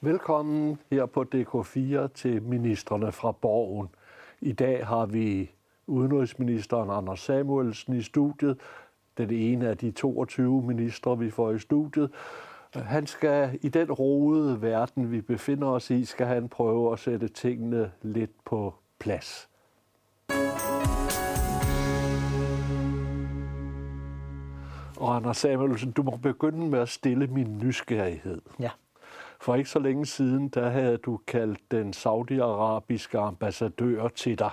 Velkommen her på DK4 til ministerne fra Borgen. I dag har vi udenrigsministeren Anders Samuelsen i studiet. Den ene af de 22 ministre, vi får i studiet. Han skal i den roede verden, vi befinder os i, skal han prøve at sætte tingene lidt på plads. Og Anders Samuelsen, du må begynde med at stille min nysgerrighed. Ja. For ikke så længe siden, der havde du kaldt den saudiarabiske ambassadør til dig.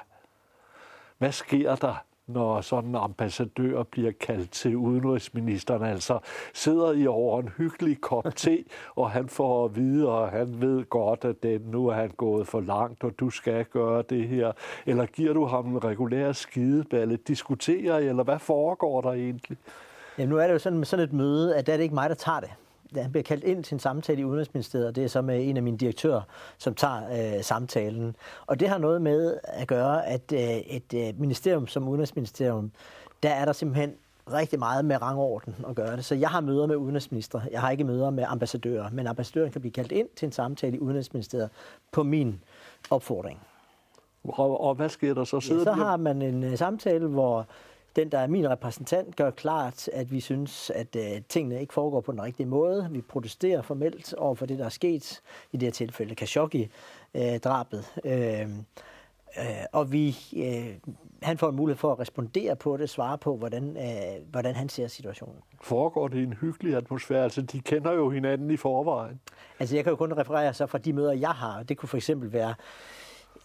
Hvad sker der, når sådan en ambassadør bliver kaldt til udenrigsministeren? Altså sidder I over en hyggelig kop te, og han får at vide, og han ved godt, at det, nu er han gået for langt, og du skal gøre det her. Eller giver du ham en regulær skideballe? Diskuterer I, eller hvad foregår der egentlig? Jamen, nu er det jo sådan med sådan et møde, at det er det ikke mig, der tager det. Han bliver kaldt ind til en samtale i Udenrigsministeriet, og det er så med en af mine direktører, som tager øh, samtalen. Og det har noget med at gøre, at øh, et øh, ministerium som Udenrigsministerium, der er der simpelthen rigtig meget med rangorden at gøre det. Så jeg har møder med udenrigsminister. Jeg har ikke møder med ambassadører, men ambassadøren kan blive kaldt ind til en samtale i Udenrigsministeriet på min opfordring. Og, og hvad sker der så? Sidder ja, så har man en uh, samtale, hvor den, der er min repræsentant, gør klart, at vi synes, at øh, tingene ikke foregår på den rigtige måde. Vi protesterer formelt over for det, der er sket i det her tilfælde, Khashoggi-drabet. Øh, øh, og vi, øh, han får en mulighed for at respondere på det, svare på, hvordan, øh, hvordan han ser situationen. Foregår det i en hyggelig atmosfære? Altså, de kender jo hinanden i forvejen. Altså, jeg kan jo kun referere så fra de møder, jeg har. Det kunne for eksempel være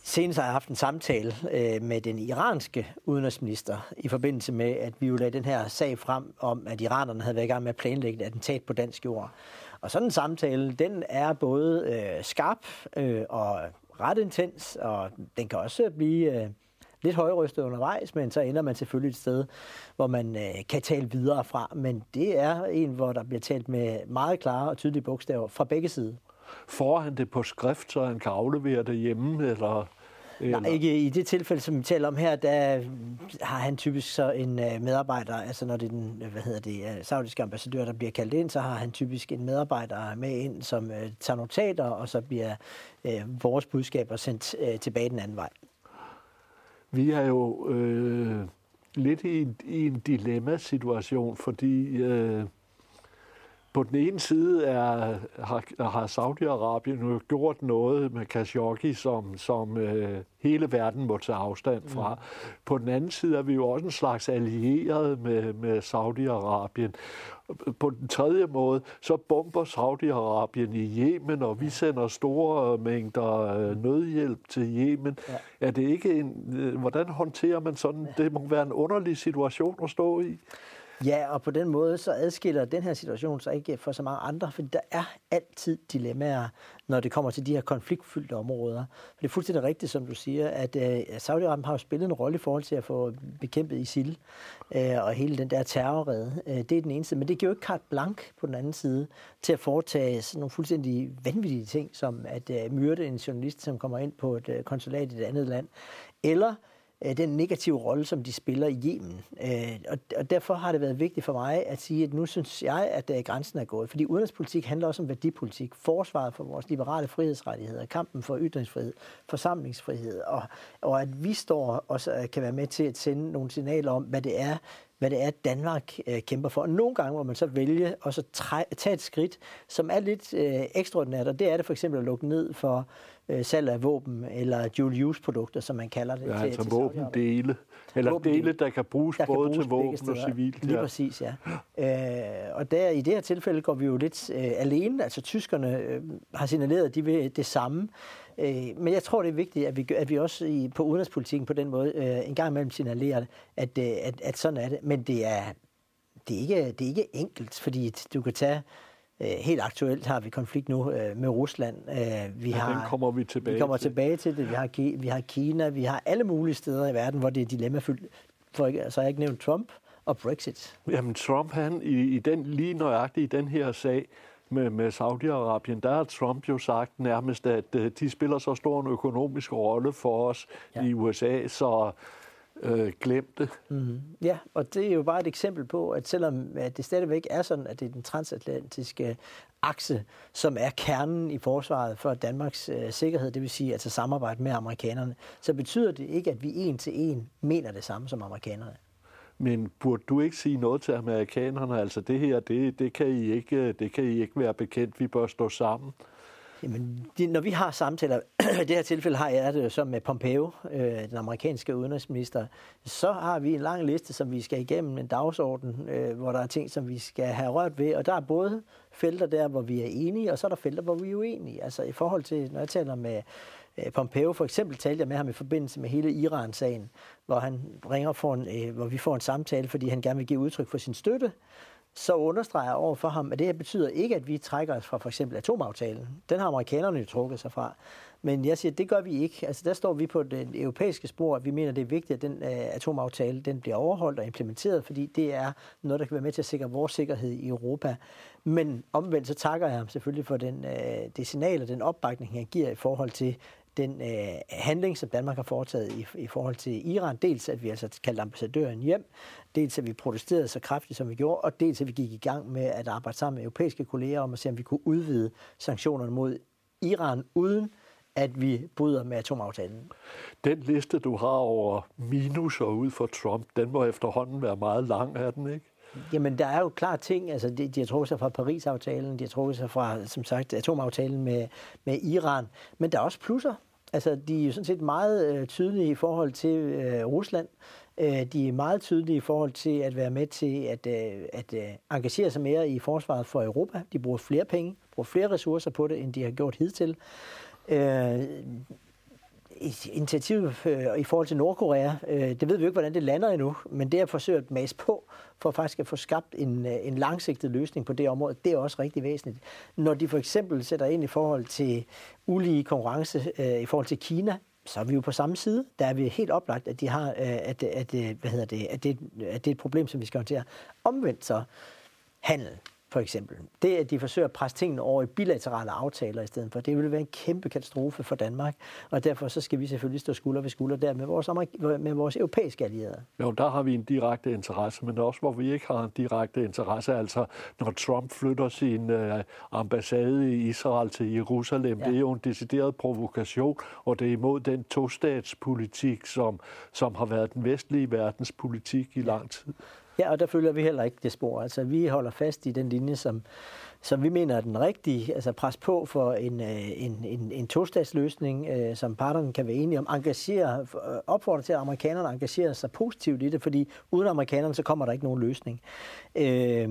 Senest har jeg haft en samtale øh, med den iranske udenrigsminister i forbindelse med, at vi jo lagde den her sag frem om, at iranerne havde været i gang med at planlægge et attentat på dansk jord. Og sådan en samtale, den er både øh, skarp øh, og ret intens, og den kan også blive øh, lidt højrystet undervejs, men så ender man selvfølgelig et sted, hvor man øh, kan tale videre fra. Men det er en, hvor der bliver talt med meget klare og tydelige bogstaver fra begge sider. Får han det på skrift, så han kan aflevere det hjemme, eller... Eller? Nej, ikke i det tilfælde, som vi taler om her, der har han typisk så en øh, medarbejder, altså når det er den, hvad hedder det, øh, saudiske ambassadør, der bliver kaldt ind, så har han typisk en medarbejder med ind, som øh, tager notater, og så bliver øh, vores budskaber sendt øh, tilbage den anden vej. Vi er jo øh, lidt i, i en dilemma-situation, fordi øh, på den ene side er, har, har Saudi-Arabien jo gjort noget med Khashoggi, som, som øh, hele verden må tage afstand fra. Mm. På den anden side er vi jo også en slags allieret med, med Saudi-Arabien. På den tredje måde, så bomber Saudi-Arabien i Yemen, og vi sender store mængder øh, nødhjælp til Yemen. Ja. Er det ikke en, øh, hvordan håndterer man sådan? Det må være en underlig situation at stå i. Ja, og på den måde så adskiller den her situation sig ikke for så mange andre, for der er altid dilemmaer, når det kommer til de her konfliktfyldte områder. For det er fuldstændig rigtigt, som du siger, at øh, Saudi-Arabien har jo spillet en rolle i forhold til at få bekæmpet ISIL øh, og hele den der terrorrede. Øh, det er den eneste, men det giver jo ikke carte blank på den anden side til at foretage sådan nogle fuldstændig vanvittige ting, som at øh, myrde en journalist, som kommer ind på et øh, konsulat i et andet land, eller Øh, den negative rolle, som de spiller i Yemen. Øh, og derfor har det været vigtigt for mig at sige, at nu synes jeg, at grænsen er gået. Fordi udenrigspolitik handler også om værdipolitik, forsvaret for vores liberale frihedsrettigheder, kampen for ytringsfrihed, forsamlingsfrihed, og, og at vi står og øh, kan være med til at sende nogle signaler om, hvad det er, hvad det er, Danmark øh, kæmper for. Og nogle gange må man så vælge at så tage et skridt, som er lidt øh, ekstraordinært, og det er det for eksempel at lukke ned for øh, salg af våben eller dual-use-produkter, som man kalder det. Ja, til, altså til våbendele. Eller dele, der kan bruges der både kan bruges til våben og civilt. Lige ja. præcis, ja. Øh, og der, i det her tilfælde går vi jo lidt øh, alene. Altså tyskerne øh, har signaleret, at de vil det samme. Øh, men jeg tror, det er vigtigt, at vi, at vi også i, på udenrigspolitikken på den måde øh, en gang imellem signalerer, at, øh, at, at sådan er det. Men det er, det er, ikke, det er ikke enkelt, fordi du kan tage helt aktuelt har vi konflikt nu øh, med Rusland. Øh, vi ja, har, den kommer vi tilbage vi kommer til. tilbage til det. Vi har, vi har Kina, vi har alle mulige steder i verden, hvor det er dilemmafyldt. For så har jeg ikke nævnt Trump og Brexit. Jamen Trump, han i, i den, lige nøjagtigt i den her sag, med, med Saudi-Arabien, der har Trump jo sagt nærmest, at de spiller så stor en økonomisk rolle for os ja. i USA, så øh, glemte. Mm. Ja, og det er jo bare et eksempel på, at selvom at det stadigvæk er sådan, at det er den transatlantiske akse, som er kernen i forsvaret for Danmarks øh, sikkerhed, det vil sige altså samarbejde med amerikanerne, så betyder det ikke, at vi en til en mener det samme som amerikanerne. Men burde du ikke sige noget til amerikanerne? Altså det her, det, det, kan, I ikke, det kan I ikke være bekendt. Vi bør stå sammen. Jamen, de, når vi har samtaler, i det her tilfælde har jeg det jo så med Pompeo, øh, den amerikanske udenrigsminister, så har vi en lang liste, som vi skal igennem, en dagsorden, øh, hvor der er ting, som vi skal have rørt ved, og der er både felter der, hvor vi er enige, og så er der felter, hvor vi er uenige. Altså i forhold til, når jeg taler med øh, Pompeo, for eksempel talte jeg med ham i forbindelse med hele Iran-sagen, hvor han ringer for en, øh, hvor vi får en samtale, fordi han gerne vil give udtryk for sin støtte så understreger jeg over for ham, at det her betyder ikke, at vi trækker os fra for eksempel atomaftalen. Den har amerikanerne jo trukket sig fra. Men jeg siger, at det gør vi ikke. Altså der står vi på det europæiske spor, at vi mener, at det er vigtigt, at den uh, atomaftale den bliver overholdt og implementeret, fordi det er noget, der kan være med til at sikre vores sikkerhed i Europa. Men omvendt så takker jeg ham selvfølgelig for den, uh, det signal og den opbakning, han giver i forhold til den øh, handling, som Danmark har foretaget i, i forhold til Iran. Dels at vi altså kaldte ambassadøren hjem, dels at vi protesterede så kraftigt, som vi gjorde, og dels at vi gik i gang med at arbejde sammen med europæiske kolleger om at se, om vi kunne udvide sanktionerne mod Iran, uden at vi bryder med atomaftalen. Den liste, du har over minuser ud for Trump, den må efterhånden være meget lang, er den ikke? Jamen, der er jo klart ting, altså de, de har trukket sig fra Paris-aftalen, de har trukket sig fra, som sagt, atomaftalen med, med Iran, men der er også plusser. Altså, de er jo sådan set meget øh, tydelige i forhold til øh, Rusland. Øh, de er meget tydelige i forhold til at være med til at, øh, at øh, engagere sig mere i forsvaret for Europa. De bruger flere penge, bruger flere ressourcer på det, end de har gjort hidtil. Øh, initiativ øh, i forhold til Nordkorea, øh, det ved vi jo ikke, hvordan det lander endnu, men det at forsøge at mase på, for faktisk at få skabt en, øh, en langsigtet løsning på det område, det er også rigtig væsentligt. Når de for eksempel sætter ind i forhold til ulige konkurrence øh, i forhold til Kina, så er vi jo på samme side. Der er vi helt oplagt, at de har, øh, at, at, øh, hvad hedder det, at, det, at det er et problem, som vi skal håndtere. Omvendt så handel for eksempel. Det, at de forsøger at presse tingene over i bilaterale aftaler i stedet for, det vil være en kæmpe katastrofe for Danmark, og derfor så skal vi selvfølgelig stå skulder ved skulder der med vores, med vores europæiske allierede. Jo, der har vi en direkte interesse, men også hvor vi ikke har en direkte interesse, altså når Trump flytter sin uh, ambassade i Israel til Jerusalem, ja. det er jo en decideret provokation, og det er imod den tostatspolitik, som, som har været den vestlige verdens politik i lang tid. Ja, og der følger vi heller ikke det spor. Altså, vi holder fast i den linje, som, som vi mener er den rigtige. Altså, pres på for en, øh, en, en, en tostatsløsning, øh, som parterne kan være enige om. Engagere, øh, opfordre til, at amerikanerne engagerer sig positivt i det, fordi uden amerikanerne, så kommer der ikke nogen løsning. Øh,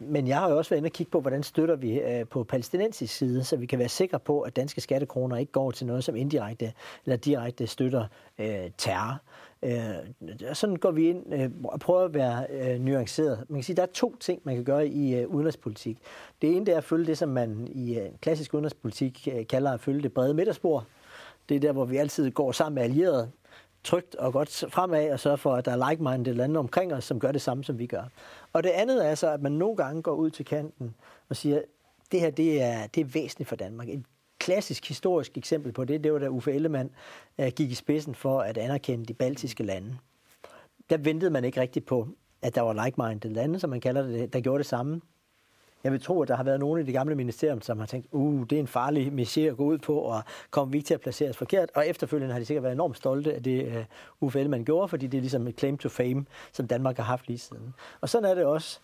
men jeg har jo også været inde og kigge på, hvordan støtter vi øh, på palæstinensisk side, så vi kan være sikre på, at danske skattekroner ikke går til noget, som indirekte eller direkte støtter øh, terror. Øh, sådan går vi ind øh, og prøver at være øh, nuanceret. Man kan sige, at der er to ting, man kan gøre i øh, udenrigspolitik. Det ene det er at følge det, som man i øh, klassisk udenrigspolitik øh, kalder at følge det brede midterspor. Det er der, hvor vi altid går sammen med allierede, trygt og godt fremad og sørger for, at der er like-minded lande omkring os, som gør det samme, som vi gør. Og det andet er så, at man nogle gange går ud til kanten og siger, det her det er, det er væsentligt for Danmark. Et klassisk historisk eksempel på det, det var da Uffe Ellemann øh, gik i spidsen for at anerkende de baltiske lande. Der ventede man ikke rigtigt på, at der var like-minded lande, som man kalder det, der gjorde det samme. Jeg vil tro, at der har været nogen i det gamle ministerium, som har tænkt, uh, det er en farlig mission at gå ud på, og kommer vi ikke til at placere os forkert? Og efterfølgende har de sikkert været enormt stolte af det, uh, Uffe Ellemann gjorde, fordi det er ligesom et claim to fame, som Danmark har haft lige siden. Og sådan er det også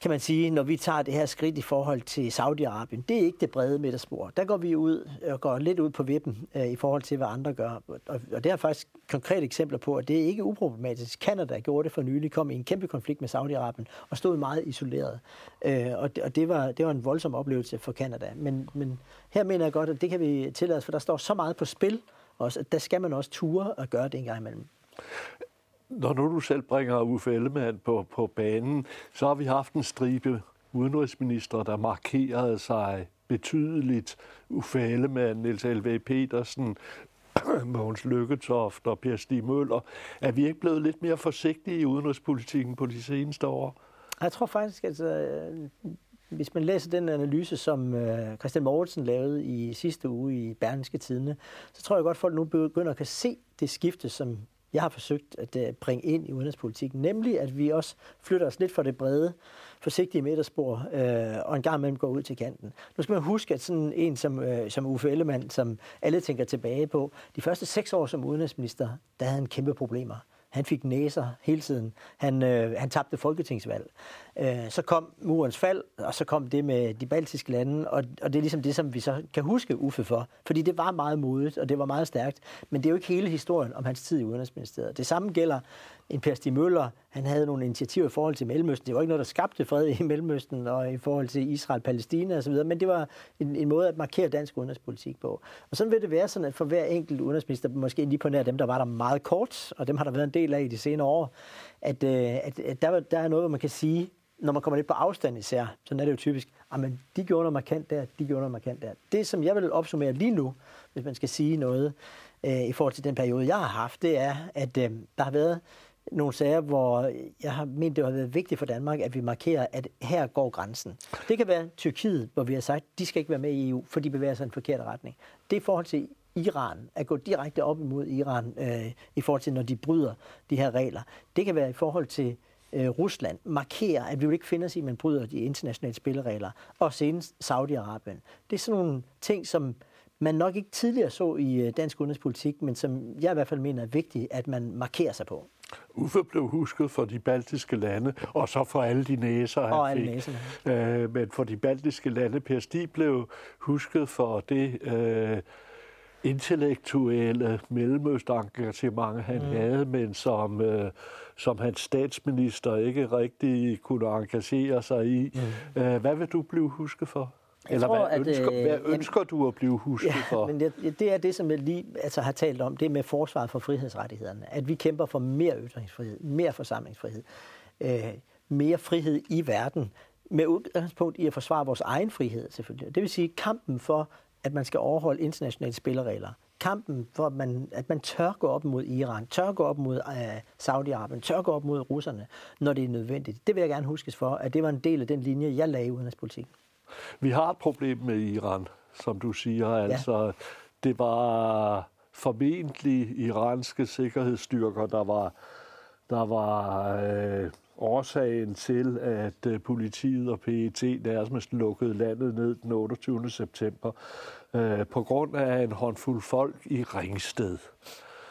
kan man sige, når vi tager det her skridt i forhold til Saudi-Arabien, det er ikke det brede midterspor. Der går vi ud og går lidt ud på vippen øh, i forhold til, hvad andre gør. Og, og det er faktisk konkrete eksempler på, at det er ikke uproblematisk. Canada gjorde det for nylig, kom i en kæmpe konflikt med Saudi-Arabien og stod meget isoleret. Øh, og det, og det, var, det var en voldsom oplevelse for Canada. Men, men her mener jeg godt, at det kan vi tillade os, for der står så meget på spil, også, at der skal man også ture og gøre det en gang imellem. Når nu du selv bringer Uffe Ellemann på, på banen, så har vi haft en stribe udenrigsminister, der markerede sig betydeligt. Uffe Ellemann, Niels L.V. Petersen, Mogens Lykketoft og Per Stig Møller. Er vi ikke blevet lidt mere forsigtige i udenrigspolitikken på de seneste år? Jeg tror faktisk, at øh, hvis man læser den analyse, som øh, Christian Mortensen lavede i sidste uge i Berlingske Tidene, så tror jeg godt, at folk nu begynder at kan se det skifte, som jeg har forsøgt at øh, bringe ind i udenrigspolitikken, nemlig at vi også flytter os lidt fra det brede, forsigtige midterspor, øh, og en gang imellem går ud til kanten. Nu skal man huske, at sådan en som, øh, som Uffe Ellemann, som alle tænker tilbage på, de første seks år som udenrigsminister, der havde han kæmpe problemer. Han fik næser hele tiden. Han, øh, han tabte folketingsvalg. Øh, så kom murens fald, og så kom det med de baltiske lande, og, og det er ligesom det, som vi så kan huske Uffe for. Fordi det var meget modigt, og det var meget stærkt. Men det er jo ikke hele historien om hans tid i Udenrigsministeriet. Det samme gælder en Per Stig Møller, han havde nogle initiativer i forhold til Mellemøsten. Det var ikke noget, der skabte fred i Mellemøsten og i forhold til Israel-Palæstina osv., men det var en, en måde at markere dansk udenrigspolitik på. Og sådan vil det være sådan, at for hver enkelt udenrigsminister, måske lige på nær dem, der var der meget kort, og dem har der været en del af i de senere år, at, øh, at, at der, der er noget, hvor man kan sige, når man kommer lidt på afstand især, så er det jo typisk, ah, at de gjorde noget markant der, de gjorde noget markant der. Det, som jeg vil opsummere lige nu, hvis man skal sige noget øh, i forhold til den periode, jeg har haft, det er, at øh, der har været nogle sager, hvor jeg har ment, det har været vigtigt for Danmark, at vi markerer, at her går grænsen. Det kan være Tyrkiet, hvor vi har sagt, at de skal ikke være med i EU, for de bevæger sig i en forkert retning. Det er i forhold til Iran, at gå direkte op imod Iran, øh, i forhold til, når de bryder de her regler. Det kan være i forhold til øh, Rusland, markere, at vi vil ikke finde os i, at man bryder de internationale spilleregler, og senest Saudi-Arabien. Det er sådan nogle ting, som man nok ikke tidligere så i øh, dansk udenrigspolitik, men som jeg i hvert fald mener er vigtigt, at man markerer sig på. Uffe blev husket for de baltiske lande, og så for alle de næser, han og fik. Næserne. Øh, men for de baltiske lande, Per Stig blev husket for det øh, intellektuelle mellemøstengagement, han mm. havde, men som, øh, som hans statsminister ikke rigtig kunne engagere sig i. Mm. Øh, hvad vil du blive husket for? Jeg Eller tror, hvad, ønsker, at, øh, hvad ønsker jamen, du at blive husket ja, for? Men det, det er det, som jeg lige altså, har talt om, det med forsvaret for frihedsrettighederne. At vi kæmper for mere ytringsfrihed, mere forsamlingsfrihed, øh, mere frihed i verden, med udgangspunkt i at forsvare vores egen frihed selvfølgelig. Det vil sige kampen for, at man skal overholde internationale spilleregler. Kampen for, at man, at man tør gå op mod Iran, tør gå op mod uh, Saudi-Arabien, tør gå op mod russerne, når det er nødvendigt. Det vil jeg gerne huskes for, at det var en del af den linje, jeg lagde i udenrigspolitikken. Vi har et problem med Iran, som du siger. Altså, ja. det var formentlig iranske sikkerhedsstyrker, der var, der var øh, årsagen til, at øh, politiet og PET nærmest lukkede landet ned den 28. september øh, på grund af en håndfuld folk i Ringsted.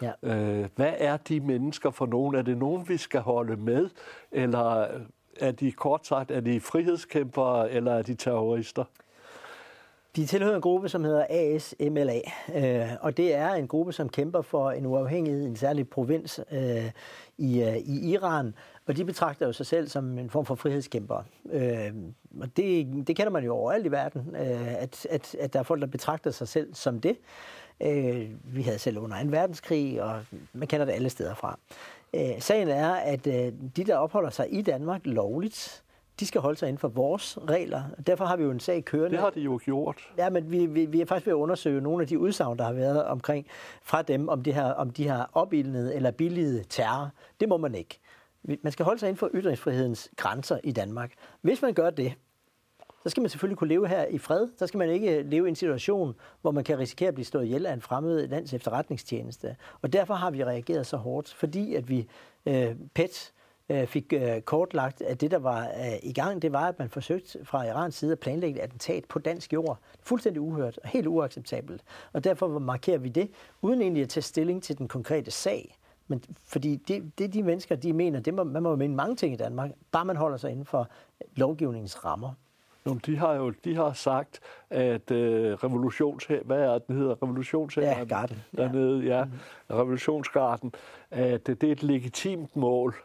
Ja. Øh, hvad er de mennesker for nogen? Er det nogen, vi skal holde med, eller er de kort sagt, er de frihedskæmpere, eller er de terrorister? De tilhører en gruppe, som hedder ASMLA, øh, og det er en gruppe, som kæmper for en uafhængighed i en særlig provins øh, i, øh, i Iran, og de betragter jo sig selv som en form for frihedskæmper. Øh, og det, det kender man jo overalt i verden, øh, at, at, at der er folk, der betragter sig selv som det. Øh, vi havde selv under en verdenskrig, og man kender det alle steder fra. Øh, sagen er, at øh, de, der opholder sig i Danmark lovligt, de skal holde sig inden for vores regler. Derfor har vi jo en sag kørende. Det har de jo gjort. Ja, men vi, vi, vi er faktisk ved at undersøge nogle af de udsagn, der har været omkring fra dem, om de har, om de har opildnet eller billiget terror. Det må man ikke. Man skal holde sig inden for ytringsfrihedens grænser i Danmark. Hvis man gør det, så skal man selvfølgelig kunne leve her i fred. Så skal man ikke leve i en situation, hvor man kan risikere at blive slået ihjel af en fremmed lands efterretningstjeneste. Og derfor har vi reageret så hårdt, fordi at vi øh, PET øh, fik øh, kortlagt, at det, der var øh, i gang, det var, at man forsøgte fra Irans side at planlægge et attentat på dansk jord. Fuldstændig uhørt og helt uacceptabelt. Og derfor markerer vi det, uden egentlig at tage stilling til den konkrete sag. Men fordi det, det de mennesker, de mener, det må, man må jo mene mange ting i Danmark, bare man holder sig inden for lovgivningens rammer. Nå, de har jo de har sagt, at øh, revolutions... Hvad er den hedder? Revolutionshæren? Ja, garden. Dernede, ja. Mm. Revolutionsgarden. At det er et legitimt mål.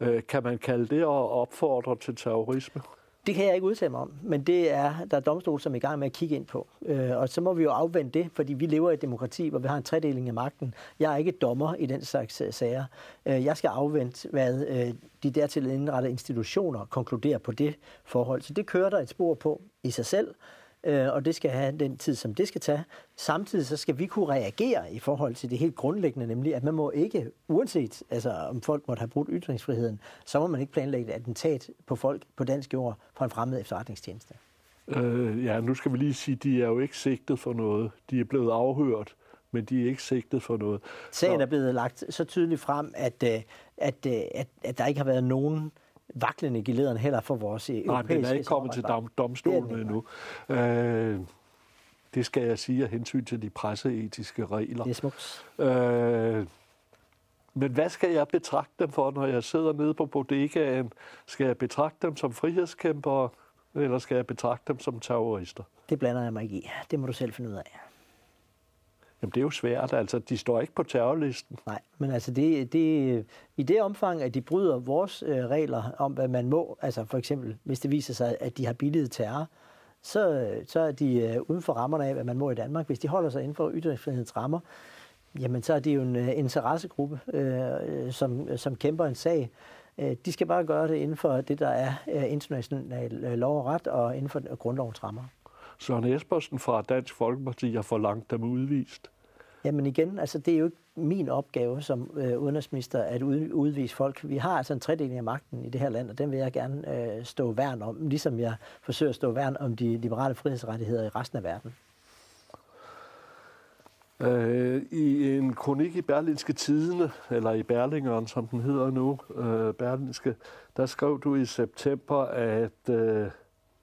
Øh, kan man kalde det at opfordre til terrorisme? Det kan jeg ikke udtale mig om, men det er der er domstol, som er i gang med at kigge ind på. Øh, og så må vi jo afvente det, fordi vi lever i et demokrati, hvor vi har en tredeling af magten. Jeg er ikke dommer i den slags øh, sager. Øh, jeg skal afvente, hvad øh, de dertil indrettede institutioner konkluderer på det forhold. Så det kører der et spor på i sig selv øh, og det skal have den tid, som det skal tage. Samtidig så skal vi kunne reagere i forhold til det helt grundlæggende, nemlig at man må ikke, uanset altså, om folk måtte have brudt ytringsfriheden, så må man ikke planlægge et attentat på folk på dansk jord fra en fremmed efterretningstjeneste. Øh, ja, nu skal vi lige sige, at de er jo ikke sigtet for noget. De er blevet afhørt, men de er ikke sigtet for noget. Sagen er blevet lagt så tydeligt frem, at, øh, at, at, at, at der ikke har været nogen vaklende gelederen heller for vores europæiske Nej, den er ikke kommet til dom, domstolen endnu. Øh, det skal jeg sige af hensyn til de presseetiske regler. Det er smukt. Øh, men hvad skal jeg betragte dem for, når jeg sidder nede på bodegaen? Skal jeg betragte dem som frihedskæmpere, eller skal jeg betragte dem som terrorister? Det blander jeg mig ikke i. Det må du selv finde ud af. Jamen, det er jo svært. Altså, de står ikke på terrorlisten. Nej, men altså, det, det, i det omfang, at de bryder vores øh, regler om, hvad man må, altså for eksempel, hvis det viser sig, at de har billiget terror, så, så er de øh, uden for rammerne af, hvad man må i Danmark. Hvis de holder sig inden for ytringsfrihedens rammer, jamen så er det jo en uh, interessegruppe, øh, som, som kæmper en sag. Øh, de skal bare gøre det inden for det, der er uh, international uh, lov og ret, og inden for grundlovens rammer. Søren Espersen fra Dansk Folkeparti har forlangt dem udvist. Jamen igen, altså det er jo ikke min opgave som øh, udenrigsminister at udvise folk. Vi har altså en tredeling af magten i det her land, og den vil jeg gerne øh, stå værn om, ligesom jeg forsøger at stå værn om de liberale frihedsrettigheder i resten af verden. Øh, I en kronik i Berlinske Tidene, eller i Berlingeren, som den hedder nu, øh, Berlinske, der skrev du i september, at øh,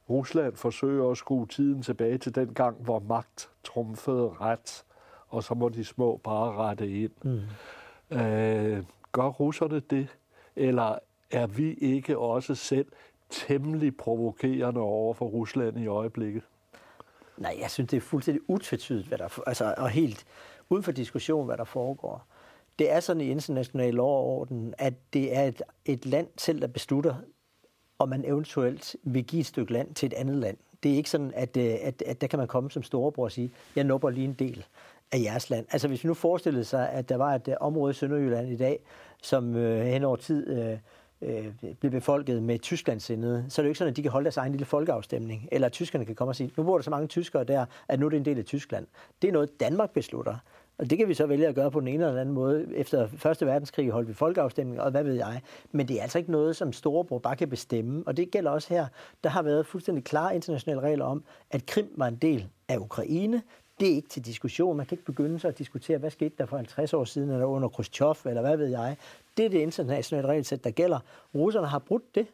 Rusland forsøger at skrue tiden tilbage til den gang, hvor magt trumfede ret, og så må de små bare rette ind. Mm. Øh, gør russerne det, eller er vi ikke også selv temmelig provokerende over for Rusland i øjeblikket? Nej, jeg synes, det er fuldstændig utvetydigt, hvad der, altså, og helt uden for diskussion, hvad der foregår. Det er sådan i international lov og orden, at det er et, et land selv, der beslutter, om man eventuelt vil give et stykke land til et andet land. Det er ikke sådan, at, øh, at, at der kan man komme som storebror og sige, jeg nupper lige en del af jeres land. Altså hvis vi nu forestillede sig, at der var et øh, område i Sønderjylland i dag, som øh, hen over tid øh, øh, blev befolket med Tysklandsindede, så er det jo ikke sådan, at de kan holde deres egen lille folkeafstemning, eller at tyskerne kan komme og sige, nu bor der så mange tyskere der, at nu er det en del af Tyskland. Det er noget, Danmark beslutter. Og det kan vi så vælge at gøre på den ene eller den anden måde. Efter Første Verdenskrig holdt vi folkeafstemning, og hvad ved jeg. Men det er altså ikke noget, som Storebror bare kan bestemme. Og det gælder også her. Der har været fuldstændig klare internationale regler om, at Krim var en del af Ukraine. Det er ikke til diskussion. Man kan ikke begynde så at diskutere, hvad skete der for 50 år siden, eller under Khrushchev, eller hvad ved jeg. Det er det internationale regelsæt, der gælder. Russerne har brudt det.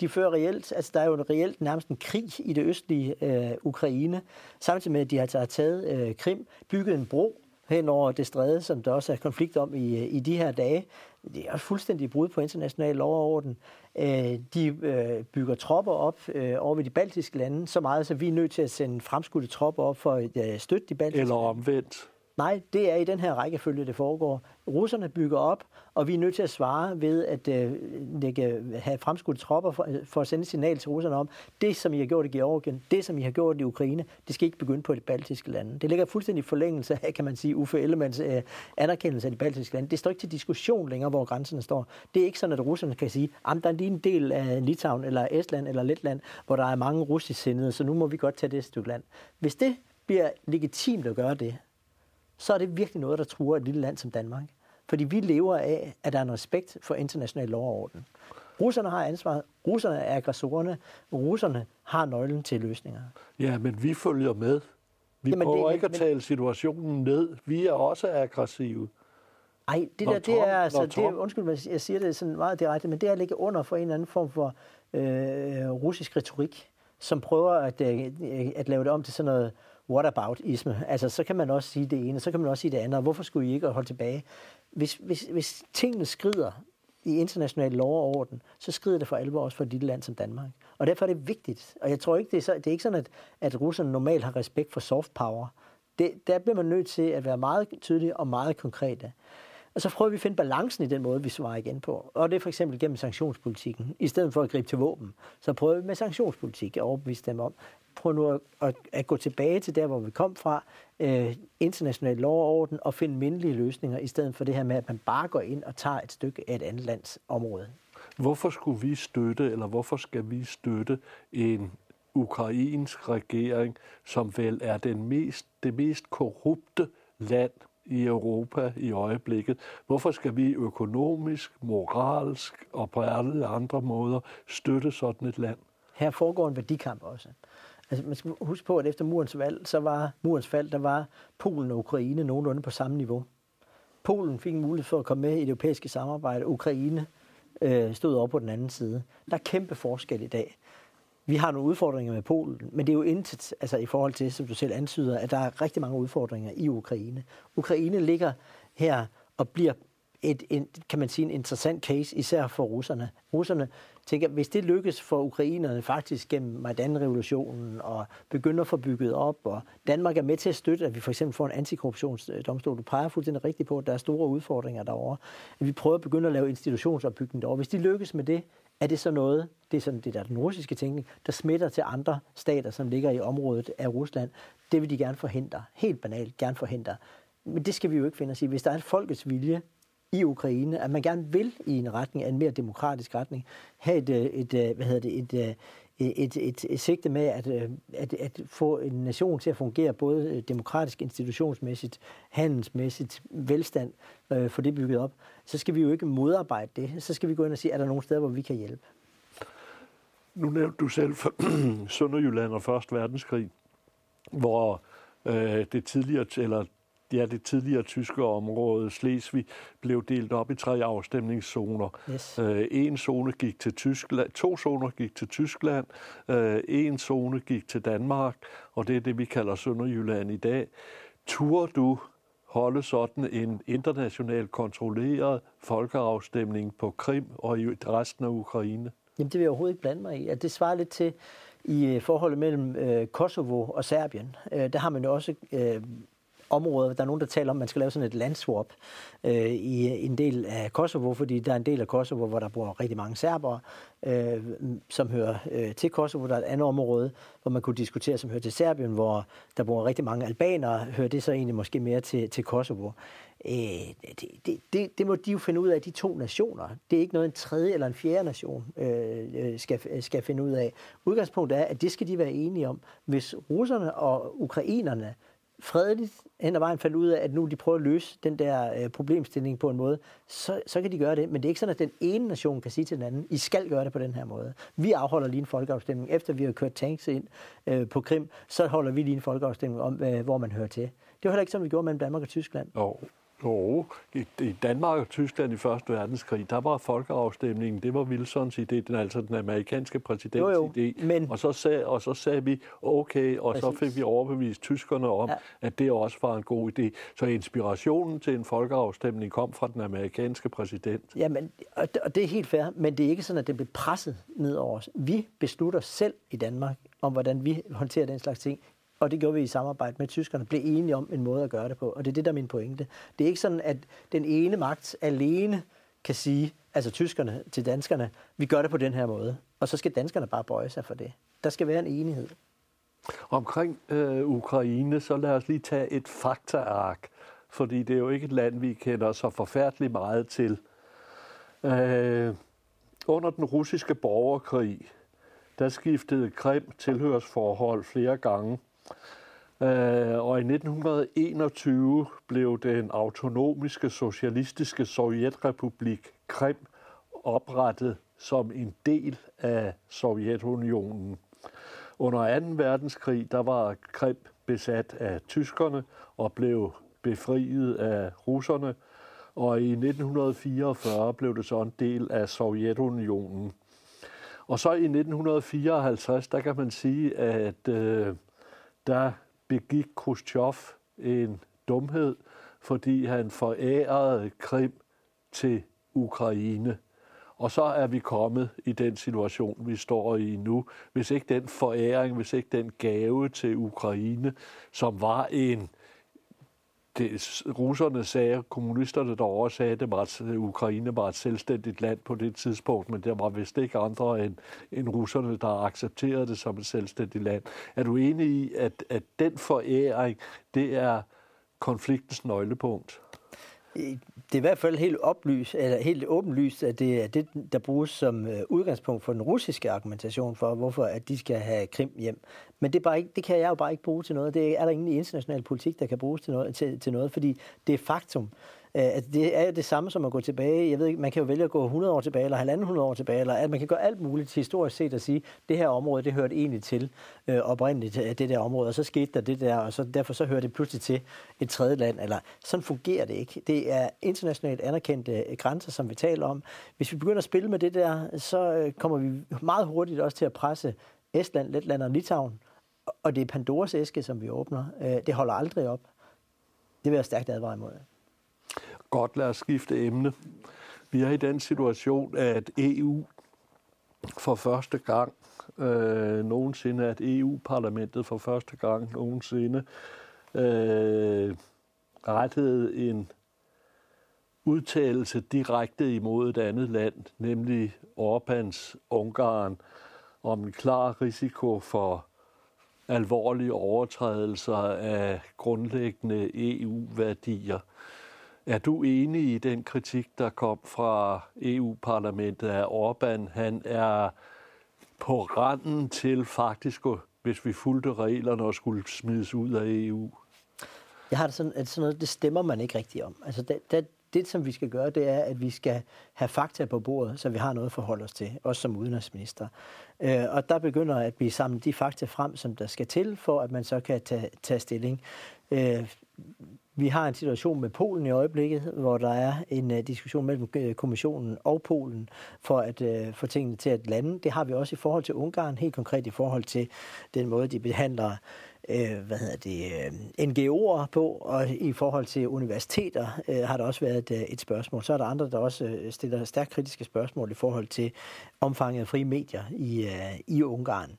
De fører reelt, altså der er jo en reelt nærmest en krig i det østlige øh, Ukraine, samtidig med, at de har taget øh, Krim, bygget en bro hen over det stræde, som der også er konflikt om i, øh, i de her dage. Det er fuldstændig brud på international lov og orden. Øh, de øh, bygger tropper op øh, over ved de baltiske lande, så meget, så vi er nødt til at sende fremskudte tropper op for at støtte de baltiske Eller omvendt. Nej, det er i den her rækkefølge, det foregår. Russerne bygger op, og vi er nødt til at svare ved at øh, lægge, have fremskudt tropper for, øh, for at sende signal til russerne om, det som I har gjort i Georgien, det som I har gjort i Ukraine, det skal ikke begynde på de baltiske lande. Det ligger fuldstændig i forlængelse af, kan man sige, Uffe Ellemanns øh, anerkendelse af de baltiske lande. Det står ikke til diskussion længere, hvor grænserne står. Det er ikke sådan, at russerne kan sige, at der er lige en del af Litauen, eller Estland, eller Letland, hvor der er mange russisk sindede, så nu må vi godt tage det stykke land. Hvis det bliver legitimt at gøre det, så er det virkelig noget, der truer et lille land som Danmark. Fordi vi lever af, at der er en respekt for international lov og orden. Russerne har ansvaret. Russerne er aggressorerne. Russerne har nøglen til løsninger. Ja, men vi følger med. Vi Jamen, prøver det, ikke at tale situationen ned. Vi er også aggressive. Nej, det der, det er altså, det er, undskyld, jeg siger det sådan meget direkte, men det er at ligge under for en eller anden form for øh, russisk retorik, som prøver at, øh, at lave det om til sådan noget what about isme. Altså, så kan man også sige det ene, så kan man også sige det andet. Hvorfor skulle I ikke holde tilbage? Hvis, hvis, hvis tingene skrider i international lov og orden, så skrider det for alvor også for et lille land som Danmark. Og derfor er det vigtigt. Og jeg tror ikke, det er, så, det er ikke sådan, at, at russerne normalt har respekt for soft power. Det, der bliver man nødt til at være meget tydelig og meget konkrete. Og så prøver vi at finde balancen i den måde, vi svarer igen på. Og det er for eksempel gennem sanktionspolitikken. I stedet for at gribe til våben, så prøver vi med sanktionspolitik at overbevise dem om, prøv nu at, at, at gå tilbage til der, hvor vi kom fra, øh, international lov og orden, og finde mindelige løsninger, i stedet for det her med, at man bare går ind og tager et stykke af et andet lands område. Hvorfor skulle vi støtte, eller hvorfor skal vi støtte en ukrainsk regering, som vel er den mest, det mest korrupte land i Europa i øjeblikket. Hvorfor skal vi økonomisk, moralsk og på alle andre måder støtte sådan et land? Her foregår en værdikamp også. Altså, man skal huske på, at efter murens, valg, så var, murens fald, der var Polen og Ukraine nogenlunde på samme niveau. Polen fik en mulighed for at komme med i det europæiske samarbejde. Ukraine øh, stod over på den anden side. Der er kæmpe forskel i dag. Vi har nogle udfordringer med Polen, men det er jo intet altså i forhold til, som du selv antyder, at der er rigtig mange udfordringer i Ukraine. Ukraine ligger her og bliver et, en, kan man sige, en interessant case, især for russerne. Russerne tænker, hvis det lykkes for ukrainerne faktisk gennem Majdan-revolutionen og begynder at få bygget op, og Danmark er med til at støtte, at vi for eksempel får en antikorruptionsdomstol. Du peger fuldstændig rigtigt på, at der er store udfordringer derovre. At vi prøver at begynde at lave institutionsopbygning derovre. Hvis de lykkes med det, er det så noget, det er sådan det der den russiske tænkning, der smitter til andre stater, som ligger i området af Rusland. Det vil de gerne forhindre. Helt banalt gerne forhindre. Men det skal vi jo ikke finde os i. Hvis der er folkets vilje i Ukraine, at man gerne vil i en retning, en mere demokratisk retning, have et, øh, et, øh, hvad hedder det, øh, et, et, et, et sigte med at, at, at få en nation til at fungere både demokratisk, institutionsmæssigt, handelsmæssigt, velstand, øh, for det bygget op, så skal vi jo ikke modarbejde det. Så skal vi gå ind og sige, er der nogle steder, hvor vi kan hjælpe? Nu nævnte du selv Sønderjylland og Første Verdenskrig, hvor øh, det tidligere, eller ja, det tidligere tyske område, Slesvig, blev delt op i tre afstemningszoner. Yes. Øh, en zone gik til Tyskland, to zoner gik til Tyskland, øh, en zone gik til Danmark, og det er det, vi kalder Sønderjylland i dag. Tur du holde sådan en internationalt kontrolleret folkeafstemning på Krim og i resten af Ukraine? Jamen, det vil jeg overhovedet ikke blande mig i. At det svarer lidt til i øh, forholdet mellem øh, Kosovo og Serbien. Øh, der har man jo også øh, områder. Der er nogen, der taler om, at man skal lave sådan et landswap øh, i en del af Kosovo, fordi der er en del af Kosovo, hvor der bor rigtig mange serbere, øh, som hører øh, til Kosovo. Der er et andet område, hvor man kunne diskutere, som hører til Serbien, hvor der bor rigtig mange albanere. Hører det så egentlig måske mere til, til Kosovo? Øh, det, det, det, det må de jo finde ud af, de to nationer. Det er ikke noget, en tredje eller en fjerde nation øh, øh skal, skal finde ud af. Udgangspunktet er, at det skal de være enige om. Hvis russerne og ukrainerne fredeligt hen ad vejen fandt ud af, at nu de prøver at løse den der øh, problemstilling på en måde, så, så kan de gøre det. Men det er ikke sådan, at den ene nation kan sige til den anden, I skal gøre det på den her måde. Vi afholder lige en folkeafstemning. Efter vi har kørt tanks ind øh, på Krim, så holder vi lige en folkeafstemning om, øh, hvor man hører til. Det var heller ikke sådan, vi gjorde mellem Danmark og Tyskland. Oh. Jo, i Danmark og Tyskland i Første Verdenskrig, der var folkeafstemningen, det var Wilsons idé, den, altså den amerikanske præsidents jo, jo, idé. Men... Og, så sag, og så sagde vi, okay, og Præcis. så fik vi overbevist tyskerne om, ja. at det også var en god idé. Så inspirationen til en folkeafstemning kom fra den amerikanske præsident. Jamen, og det er helt fair, men det er ikke sådan, at det bliver presset ned over os. Vi beslutter selv i Danmark, om hvordan vi håndterer den slags ting og det gjorde vi i samarbejde med tyskerne, blev enige om en måde at gøre det på. Og det er det, der er min pointe. Det er ikke sådan, at den ene magt alene kan sige, altså tyskerne til danskerne, vi gør det på den her måde. Og så skal danskerne bare bøje sig for det. Der skal være en enighed. Omkring øh, Ukraine, så lad os lige tage et faktaark, fordi det er jo ikke et land, vi kender så forfærdeligt meget til. Øh, under den russiske borgerkrig, der skiftede Krim tilhørsforhold flere gange. Øh, og i 1921 blev den autonomiske socialistiske Sovjetrepublik Krim oprettet som en del af Sovjetunionen. Under 2. verdenskrig der var Krim besat af tyskerne og blev befriet af russerne, og i 1944 blev det så en del af Sovjetunionen. Og så i 1954, der kan man sige, at øh, der begik Khrushchev en dumhed, fordi han forærede Krim til Ukraine. Og så er vi kommet i den situation, vi står i nu. Hvis ikke den foræring, hvis ikke den gave til Ukraine, som var en det, russerne sagde, kommunisterne derovre sagde, at var, at Ukraine var et selvstændigt land på det tidspunkt, men der var vist ikke andre end, end russerne, der accepterede det som et selvstændigt land. Er du enig i, at, at den foræring, det er konfliktens nøglepunkt? Det er i hvert fald helt, oplyst, eller helt åbenlyst, at det er det, der bruges som øh, udgangspunkt for den russiske argumentation for, hvorfor at de skal have Krim hjem. Men det, er bare ikke, det kan jeg jo bare ikke bruge til noget. Det er der ingen international politik, der kan bruges til noget, til, til noget fordi det er faktum, at det er det samme som at gå tilbage. Jeg ved ikke, man kan jo vælge at gå 100 år tilbage, eller 100 år tilbage, eller at man kan gøre alt muligt historisk set og sige, det her område, det hørte egentlig til øh, oprindeligt, øh, det der område, og så skete der det der, og så derfor så hører det pludselig til et tredje land. Eller sådan fungerer det ikke. Det er internationalt anerkendte øh, grænser, som vi taler om. Hvis vi begynder at spille med det der, så kommer vi meget hurtigt også til at presse Estland, Letland og Litauen. Og det er Pandoras æske, som vi åbner. Det holder aldrig op. Det vil jeg stærkt advare imod. Godt, lad os skifte emne. Vi er i den situation, at EU for første gang øh, nogensinde, at EU-parlamentet for første gang nogensinde øh, rettede en udtalelse direkte imod et andet land, nemlig Orbans Ungarn, om en klar risiko for alvorlige overtrædelser af grundlæggende EU-værdier. Er du enig i den kritik, der kom fra EU-parlamentet af Orbán? Han er på randen til faktisk, hvis vi fulgte reglerne, og skulle smides ud af EU. Jeg har det sådan, at sådan noget, det stemmer man ikke rigtigt om. Altså, det, det, det, som vi skal gøre, det er, at vi skal have fakta på bordet, så vi har noget at forholde os til, også som udenrigsminister. Øh, og der begynder at blive samlet de fakta frem, som der skal til, for at man så kan tage, tage stilling. Øh, vi har en situation med Polen i øjeblikket, hvor der er en uh, diskussion mellem uh, kommissionen og Polen for at uh, få tingene til at lande. Det har vi også i forhold til Ungarn, helt konkret i forhold til den måde, de behandler øh, hvad hedder det, NGO'er på, og i forhold til universiteter øh, har der også været et, et spørgsmål. Så er der andre, der også stiller stærkt kritiske spørgsmål i forhold til omfanget af frie medier i, øh, i Ungarn.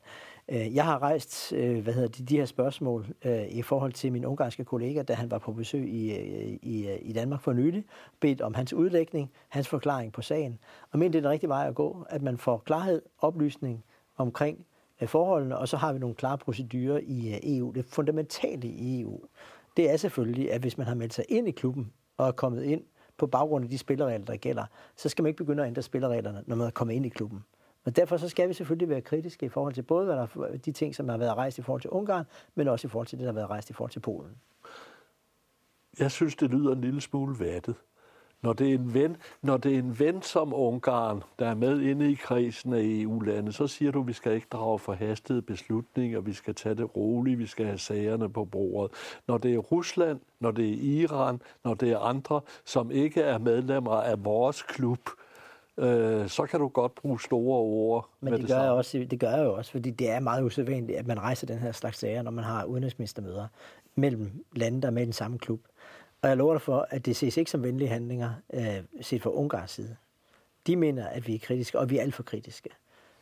Øh, jeg har rejst øh, hvad hedder det, de her spørgsmål øh, i forhold til min ungarske kollega, da han var på besøg i, i, i Danmark for nylig, bedt om hans udlægning, hans forklaring på sagen, og mener, det er den rigtige vej at gå, at man får klarhed, oplysning omkring forholdene, og så har vi nogle klare procedurer i EU. Det fundamentale i EU, det er selvfølgelig, at hvis man har meldt sig ind i klubben og er kommet ind på baggrund af de spilleregler, der gælder, så skal man ikke begynde at ændre spillereglerne, når man er kommet ind i klubben. Og derfor så skal vi selvfølgelig være kritiske i forhold til både hvad der, de ting, som har været rejst i forhold til Ungarn, men også i forhold til det, der har været rejst i forhold til Polen. Jeg synes, det lyder en lille smule vattet. Når det, er en ven, når det er en ven som Ungarn, der er med inde i krisen af EU-lande, så siger du, at vi skal ikke drage forhastede beslutninger, vi skal tage det roligt, vi skal have sagerne på bordet. Når det er Rusland, når det er Iran, når det er andre, som ikke er medlemmer af vores klub, øh, så kan du godt bruge store ord. Men det, det, gør jeg også, det gør jeg jo også, fordi det er meget usædvanligt, at man rejser den her slags sager, når man har udenrigsministermøder mellem lande, der er med i den samme klub. Og jeg lover dig for, at det ses ikke som venlige handlinger øh, set fra Ungars side. De mener, at vi er kritiske, og vi er alt for kritiske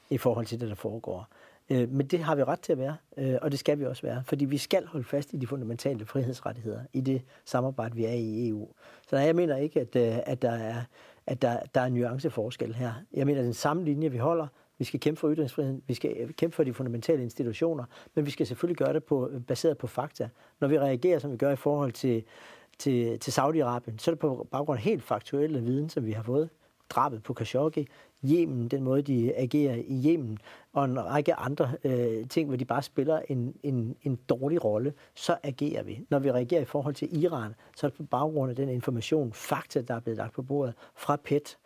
i forhold til det, der foregår. Øh, men det har vi ret til at være, øh, og det skal vi også være, fordi vi skal holde fast i de fundamentale frihedsrettigheder i det samarbejde, vi er i EU. Så jeg mener ikke, at, øh, at, der, er, at der, der er en nuanceforskel her. Jeg mener, den samme linje, vi holder, vi skal kæmpe for ytringsfriheden, vi skal øh, kæmpe for de fundamentale institutioner, men vi skal selvfølgelig gøre det på, øh, baseret på fakta. Når vi reagerer, som vi gør i forhold til til, til Saudi-Arabien, så er det på baggrund af helt faktuelle viden, som vi har fået. Drabet på Khashoggi, Yemen, den måde, de agerer i Yemen, og en række andre øh, ting, hvor de bare spiller en, en, en dårlig rolle, så agerer vi. Når vi reagerer i forhold til Iran, så er det på baggrund af den information, fakta, der er blevet lagt på bordet fra PET,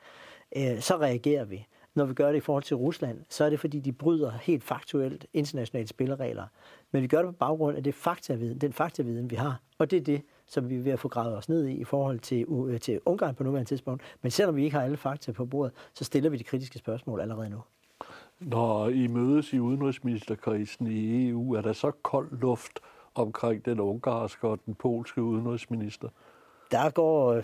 øh, så reagerer vi. Når vi gør det i forhold til Rusland, så er det fordi, de bryder helt faktuelt internationale spilleregler. Men vi gør det på baggrund af det faktaviden, den faktaviden, vi har. Og det er det, som vi er ved at få gravet os ned i i forhold til, uh, til Ungarn på nuværende tidspunkt. Men selvom vi ikke har alle fakta på bordet, så stiller vi de kritiske spørgsmål allerede nu. Når I mødes i udenrigsministerkrisen i EU, er der så kold luft omkring den ungarske og den polske udenrigsminister? Der går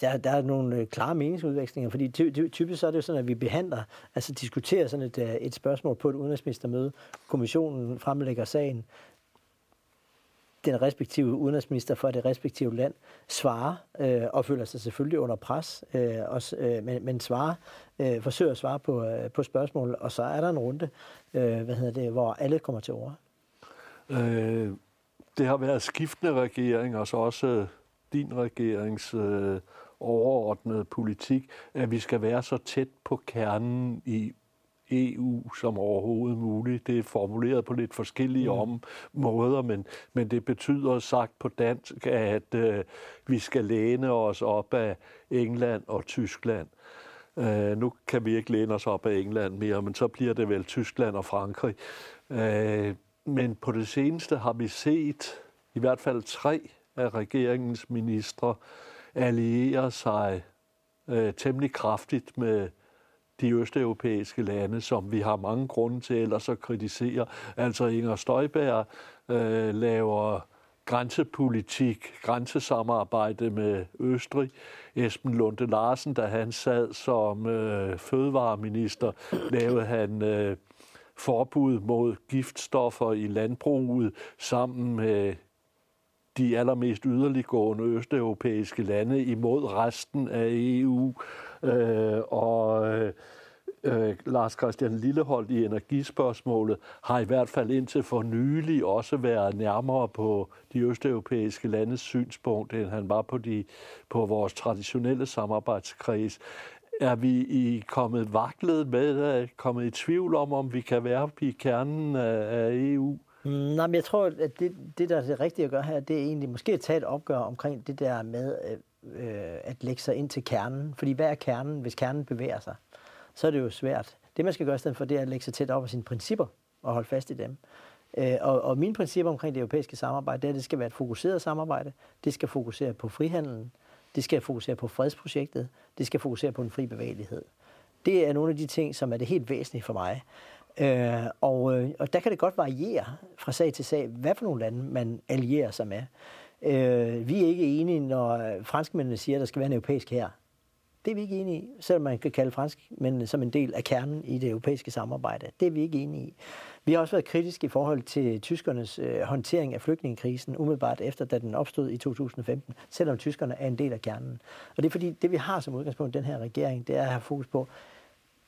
der, der er nogle øh, klare meningsudvekslinger, fordi ty, ty, typisk så er det jo sådan, at vi behandler, altså diskuterer sådan et, øh, et spørgsmål på et udenrigsministermøde. Kommissionen fremlægger sagen den respektive udenrigsminister for det respektive land svarer øh, og føler sig selvfølgelig under pres, øh, også, øh, men, men svarer, øh, forsøger at svare på, øh, på spørgsmål, og så er der en runde, øh, hvad hedder det, hvor alle kommer til ord. Øh, det har været skiftende regeringer, så altså også øh, din regerings øh, overordnede politik, at vi skal være så tæt på kernen i EU som overhovedet muligt. Det er formuleret på lidt forskellige mm. om måder, men, men det betyder sagt på dansk, at øh, vi skal læne os op af England og Tyskland. Øh, nu kan vi ikke læne os op af England mere, men så bliver det vel Tyskland og Frankrig. Øh, men på det seneste har vi set i hvert fald tre af regeringens ministre alliere sig øh, temmelig kraftigt med de østeuropæiske lande, som vi har mange grunde til ellers at kritisere. Altså Inger Støjberg øh, laver grænsepolitik, grænsesamarbejde med Østrig. Esben Lunde Larsen, da han sad som øh, fødevareminister, lavede han øh, forbud mod giftstoffer i landbruget sammen med de allermest yderliggående østeuropæiske lande imod resten af EU. Øh, og øh, øh, Lars Christian Lilleholdt i energispørgsmålet har i hvert fald indtil for nylig også været nærmere på de østeuropæiske landes synspunkt, end han var på, de, på vores traditionelle samarbejdskreds. Er vi i kommet vaklet med, kommet i tvivl om, om vi kan være i kernen af, af EU? Nej, men jeg tror, at det, det, der er det rigtige at gøre her, det er egentlig måske at tage et opgør omkring det der med øh, øh, at lægge sig ind til kernen. Fordi hvad er kernen, hvis kernen bevæger sig? Så er det jo svært. Det, man skal gøre i stedet for, det er at lægge sig tæt op af sine principper og holde fast i dem. Øh, og, og mine principper omkring det europæiske samarbejde, det er, at det skal være et fokuseret samarbejde. Det skal fokusere på frihandelen. Det skal fokusere på fredsprojektet. Det skal fokusere på en fri bevægelighed. Det er nogle af de ting, som er det helt væsentlige for mig. Øh, og, øh, og der kan det godt variere fra sag til sag, hvad for nogle lande man allierer sig med. Øh, vi er ikke enige, når franskmændene siger, at der skal være en europæisk her. Det er vi ikke enige i, selvom man kan kalde franskmændene som en del af kernen i det europæiske samarbejde. Det er vi ikke enige i. Vi har også været kritiske i forhold til tyskernes øh, håndtering af flygtningekrisen, umiddelbart efter, da den opstod i 2015, selvom tyskerne er en del af kernen. Og det er fordi, det vi har som udgangspunkt den her regering, det er at have fokus på,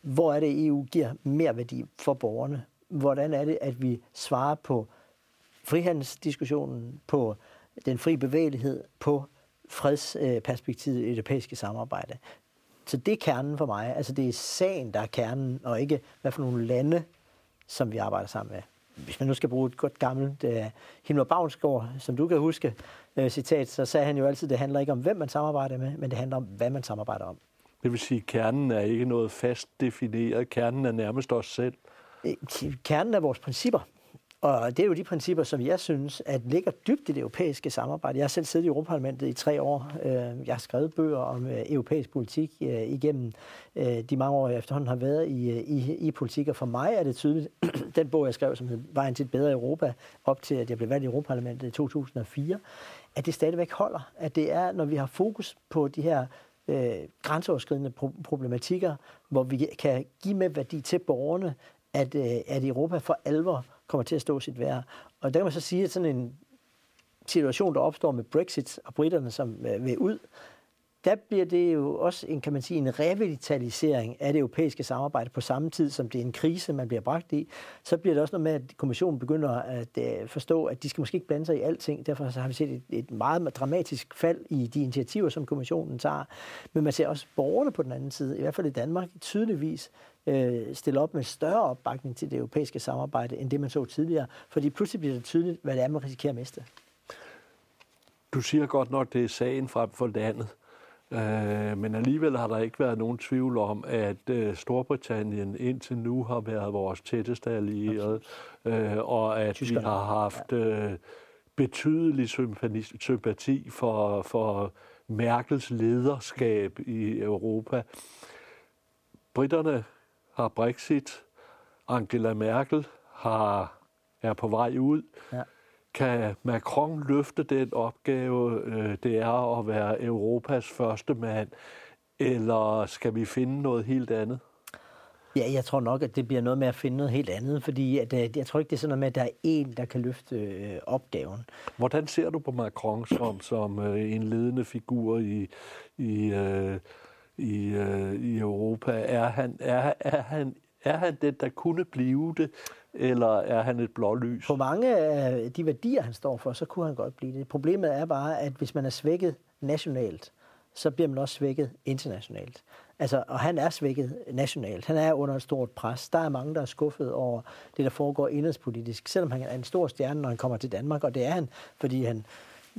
hvor er det, EU giver mere værdi for borgerne? Hvordan er det, at vi svarer på frihandelsdiskussionen, på den fri bevægelighed, på fredsperspektivet i det europæiske samarbejde? Så det er kernen for mig. Altså det er sagen, der er kernen, og ikke hvad for nogle lande, som vi arbejder sammen med. Hvis man nu skal bruge et godt gammelt uh, Himmler Bavnsgaard, som du kan huske, uh, citat, så sagde han jo altid, at det handler ikke om, hvem man samarbejder med, men det handler om, hvad man samarbejder om. Det vil sige, at kernen er ikke noget fast defineret. Kernen er nærmest os selv. Øh, kernen er vores principper. Og det er jo de principper, som jeg synes, at ligger dybt i det europæiske samarbejde. Jeg har selv siddet i Europaparlamentet i tre år. Øh, jeg har skrevet bøger om øh, europæisk politik igennem de mange år, jeg efterhånden har været i, i, i politik. Og for mig er det tydeligt, den bog, jeg skrev, som hed Vejen til et bedre Europa, op til, at jeg blev valgt i Europaparlamentet i 2004, at det stadigvæk holder. At det er, når vi har fokus på de her øh, grænseoverskridende pro- problematikker, hvor vi kan give med værdi til borgerne, at, øh, at Europa for alvor kommer til at stå sit værd. Og der kan man så sige, at sådan en situation, der opstår med Brexit og britterne, som øh, vil ud, der bliver det jo også en, kan man sige, en revitalisering af det europæiske samarbejde på samme tid, som det er en krise, man bliver bragt i. Så bliver det også noget med, at kommissionen begynder at øh, forstå, at de skal måske ikke blande sig i alting. Derfor så har vi set et, et meget dramatisk fald i de initiativer, som kommissionen tager. Men man ser også borgerne på den anden side, i hvert fald i Danmark, tydeligvis øh, stille op med større opbakning til det europæiske samarbejde, end det man så tidligere. Fordi pludselig bliver det tydeligt, hvad det er, man risikerer at miste. Du siger godt nok, det er sagen frem for landet. Øh, men alligevel har der ikke været nogen tvivl om, at øh, Storbritannien indtil nu har været vores tætteste allierede, øh, og at vi har haft øh, betydelig sympati, sympati for, for Merkels lederskab i Europa. Britterne har Brexit, Angela Merkel har, er på vej ud. Ja. Kan Macron løfte den opgave, øh, det er at være Europas første mand, eller skal vi finde noget helt andet? Ja, jeg tror nok, at det bliver noget med at finde noget helt andet, fordi at, øh, jeg tror ikke, det er sådan noget med, at der er en, der kan løfte øh, opgaven. Hvordan ser du på Macron som, som øh, en ledende figur i, i, øh, i, øh, i Europa? Er han, er, er, han, er han den, der kunne blive det, eller er han et blålys? På mange af de værdier, han står for, så kunne han godt blive det. Problemet er bare, at hvis man er svækket nationalt, så bliver man også svækket internationalt. Altså, og han er svækket nationalt. Han er under et stort pres. Der er mange, der er skuffet over det, der foregår indrigspolitisk. Selvom han er en stor stjerne, når han kommer til Danmark, og det er han, fordi han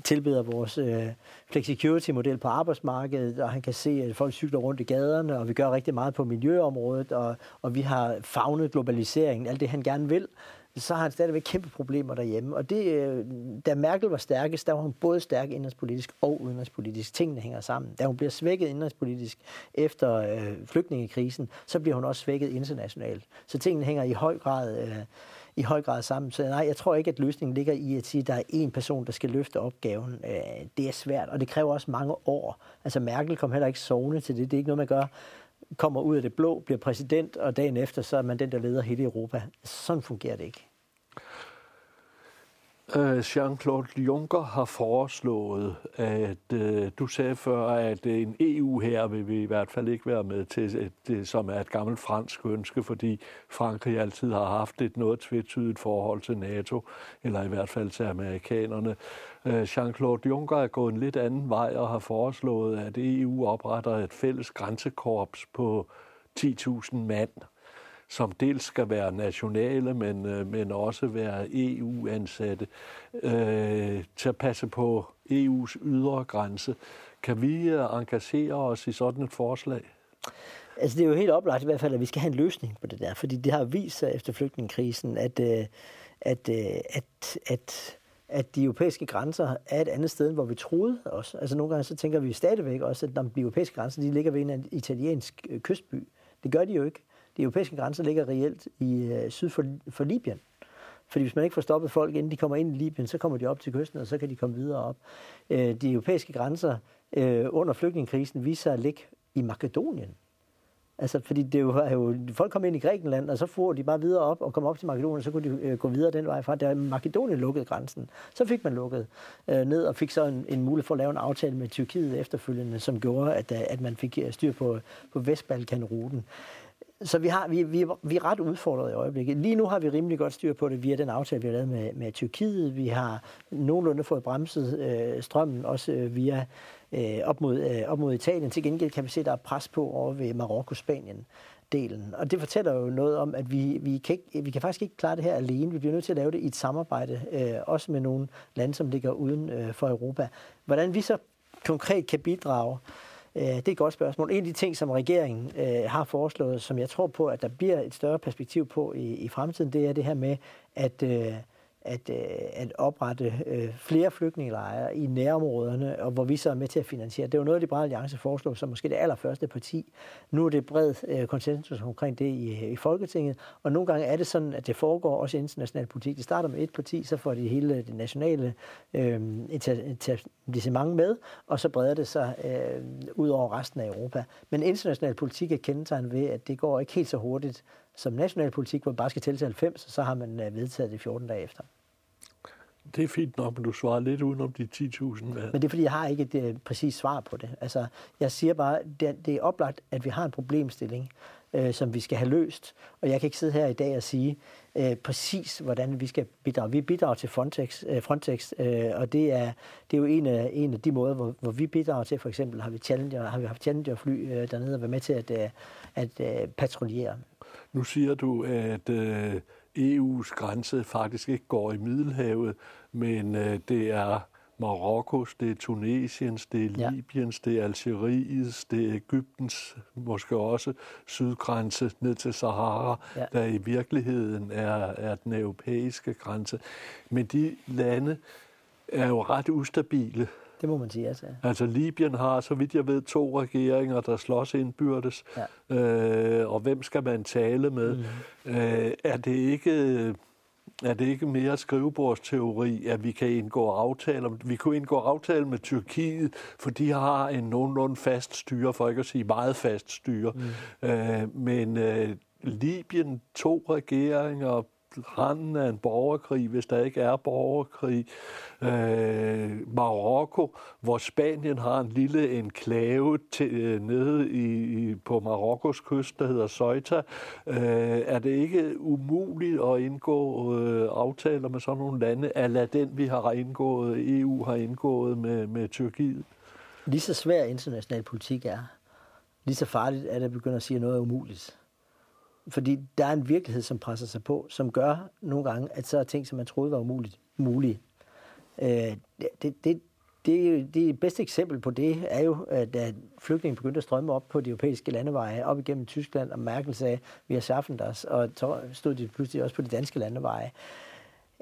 tilbeder vores øh, flexicurity-model på arbejdsmarkedet, og han kan se, at folk cykler rundt i gaderne, og vi gør rigtig meget på miljøområdet, og, og vi har fagnet globaliseringen, alt det han gerne vil så har han stadigvæk kæmpe problemer derhjemme. Og det, øh, da Merkel var stærkest, der var hun både stærk indrigspolitisk og udenrigspolitisk. Tingene hænger sammen. Da hun bliver svækket indrigspolitisk efter øh, flygtningekrisen, så bliver hun også svækket internationalt. Så tingene hænger i høj grad... Øh, i høj grad sammen. Så nej, jeg tror ikke, at løsningen ligger i at sige, at der er én person, der skal løfte opgaven. Øh, det er svært, og det kræver også mange år. Altså Merkel kom heller ikke sovende til det. Det er ikke noget, man gør kommer ud af det blå, bliver præsident, og dagen efter, så er man den, der leder hele Europa. Sådan fungerer det ikke. Øh, Jean-Claude Juncker har foreslået, at øh, du sagde før, at en EU her vil vi i hvert fald ikke være med til, det, øh, som er et gammelt fransk ønske, fordi Frankrig altid har haft et noget tvetydigt forhold til NATO, eller i hvert fald til amerikanerne. Øh, Jean-Claude Juncker er gået en lidt anden vej og har foreslået, at EU opretter et fælles grænsekorps på 10.000 mand som dels skal være nationale, men, øh, men også være EU-ansatte, øh, til at passe på EU's ydre grænse. Kan vi øh, engagere os i sådan et forslag? Altså det er jo helt oplagt i hvert fald, at vi skal have en løsning på det der, fordi det har vist sig efter flygtningekrisen, at, øh, at, øh, at, at at de europæiske grænser er et andet sted, hvor vi troede også. Altså nogle gange så tænker vi stadigvæk også, at de europæiske grænser, de ligger ved en italiensk øh, kystby. Det gør de jo ikke. De europæiske grænser ligger reelt i øh, syd for, for Libyen. Fordi hvis man ikke får stoppet folk, inden de kommer ind i Libyen, så kommer de op til kysten, og så kan de komme videre op. Øh, de europæiske grænser øh, under flygtningekrisen viser sig at ligge i Makedonien. Altså, fordi det jo, er jo, folk kom ind i Grækenland, og så får de bare videre op og kom op til Makedonien, og så kunne de øh, gå videre den vej fra. Der Makedonien lukkede grænsen. Så fik man lukket øh, ned og fik så en, en mulighed for at lave en aftale med Tyrkiet efterfølgende, som gjorde, at, øh, at man fik øh, styr på, på Vestbalkanruten. Så vi, har, vi, vi, vi er ret udfordret i øjeblikket. Lige nu har vi rimelig godt styr på det via den aftale, vi har lavet med, med Tyrkiet. Vi har nogenlunde fået bremset øh, strømmen, også øh, via øh, op, mod, øh, op mod Italien. Til gengæld kan vi se, at der er pres på over ved Marokko-Spanien delen. Og det fortæller jo noget om, at vi, vi, kan ikke, vi kan faktisk ikke klare det her alene. Vi bliver nødt til at lave det i et samarbejde, øh, også med nogle lande, som ligger uden øh, for Europa. Hvordan vi så konkret kan bidrage, Øh, Øh, det er et godt spørgsmål. En af de ting, som regeringen øh, har foreslået, som jeg tror på, at der bliver et større perspektiv på i, i fremtiden, det er det her med, at øh, at, øh, at oprette øh, flere flygtningelejre i nærområderne, og hvor vi så er med til at finansiere. Det var noget, Liberale Alliance foreslog som måske det allerførste parti. Nu er det bred øh, konsensus omkring det i, i Folketinget, og nogle gange er det sådan, at det foregår også i international politik. Det starter med et parti, så får de hele det nationale øh, etablissement med, og så breder det sig øh, ud over resten af Europa. Men international politik er kendetegnet ved, at det går ikke helt så hurtigt som national politik, hvor man bare skal tælle til 90, så har man øh, vedtaget det 14 dage efter. Det er fint nok, men du svarer lidt udenom de 10.000. Men det er fordi, jeg har ikke et uh, præcist svar på det. Altså, jeg siger bare, det, det er oplagt, at vi har en problemstilling, uh, som vi skal have løst. Og jeg kan ikke sidde her i dag og sige uh, præcis, hvordan vi skal bidrage. Vi bidrager til Frontex, uh, Frontex uh, og det er, det er jo en af, en af de måder, hvor, hvor vi bidrager til. For eksempel har vi, Challenger, har vi haft Challenger-fly uh, dernede og været med til at, uh, at uh, patruljere. Nu siger du, at øh, EU's grænse faktisk ikke går i Middelhavet, men øh, det er Marokkos, det er Tunesiens, det er ja. Libyens, det er Algeriets, det er Ægyptens, måske også sydgrænse ned til Sahara, ja. der i virkeligheden er, er den europæiske grænse. Men de lande er jo ret ustabile. Det må man sige, altså. Altså Libyen har, så vidt jeg ved, to regeringer, der slås indbyrdes. Ja. Øh, og hvem skal man tale med? Mm. Øh, er det ikke... Er det ikke mere skrivebordsteori, at vi kan indgå aftaler? Vi kunne indgå aftaler med Tyrkiet, for de har en nogenlunde fast styre, for ikke at sige meget fast styre. Mm. Øh, men øh, Libyen, to regeringer, randen af en borgerkrig, hvis der ikke er borgerkrig. Øh, Marokko, hvor Spanien har en lille enklave til, øh, nede i, i, på Marokkos kyst, der hedder Ceuta. Øh, er det ikke umuligt at indgå øh, aftaler med sådan nogle lande, ala den vi har indgået, EU har indgået med, med Tyrkiet? Lige så svær international politik er, lige så farligt er det at begynde at sige noget er umuligt. Fordi der er en virkelighed, som presser sig på, som gør nogle gange, at så er ting, som man troede var umuligt, mulige. Øh, det, det, det, det, bedste eksempel på det er jo, at da flygtningen begyndte at strømme op på de europæiske landeveje, op igennem Tyskland, og Merkel sagde, vi har schaffen os, og så stod de pludselig også på de danske landeveje.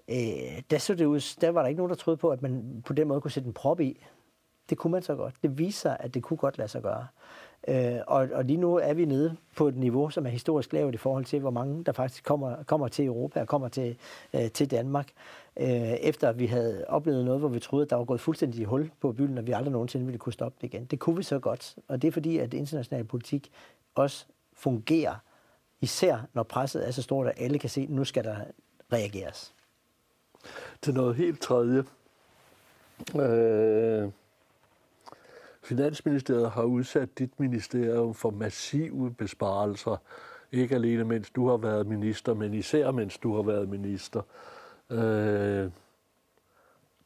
Øh, der, så det ud, der var der ikke nogen, der troede på, at man på den måde kunne sætte en prop i. Det kunne man så godt. Det viser at det kunne godt lade sig gøre. Øh, og, og lige nu er vi nede på et niveau, som er historisk lavt i forhold til, hvor mange der faktisk kommer, kommer til Europa og kommer til, øh, til Danmark. Øh, efter vi havde oplevet noget, hvor vi troede, at der var gået fuldstændig hul på byen, og vi aldrig nogensinde ville kunne stoppe det igen. Det kunne vi så godt. Og det er fordi, at international politik også fungerer, især når presset er så stort, at alle kan se, at nu skal der reageres. Til noget helt tredje. Øh Finansministeriet har udsat dit ministerium for massive besparelser. Ikke alene mens du har været minister, men især mens du har været minister. Øh,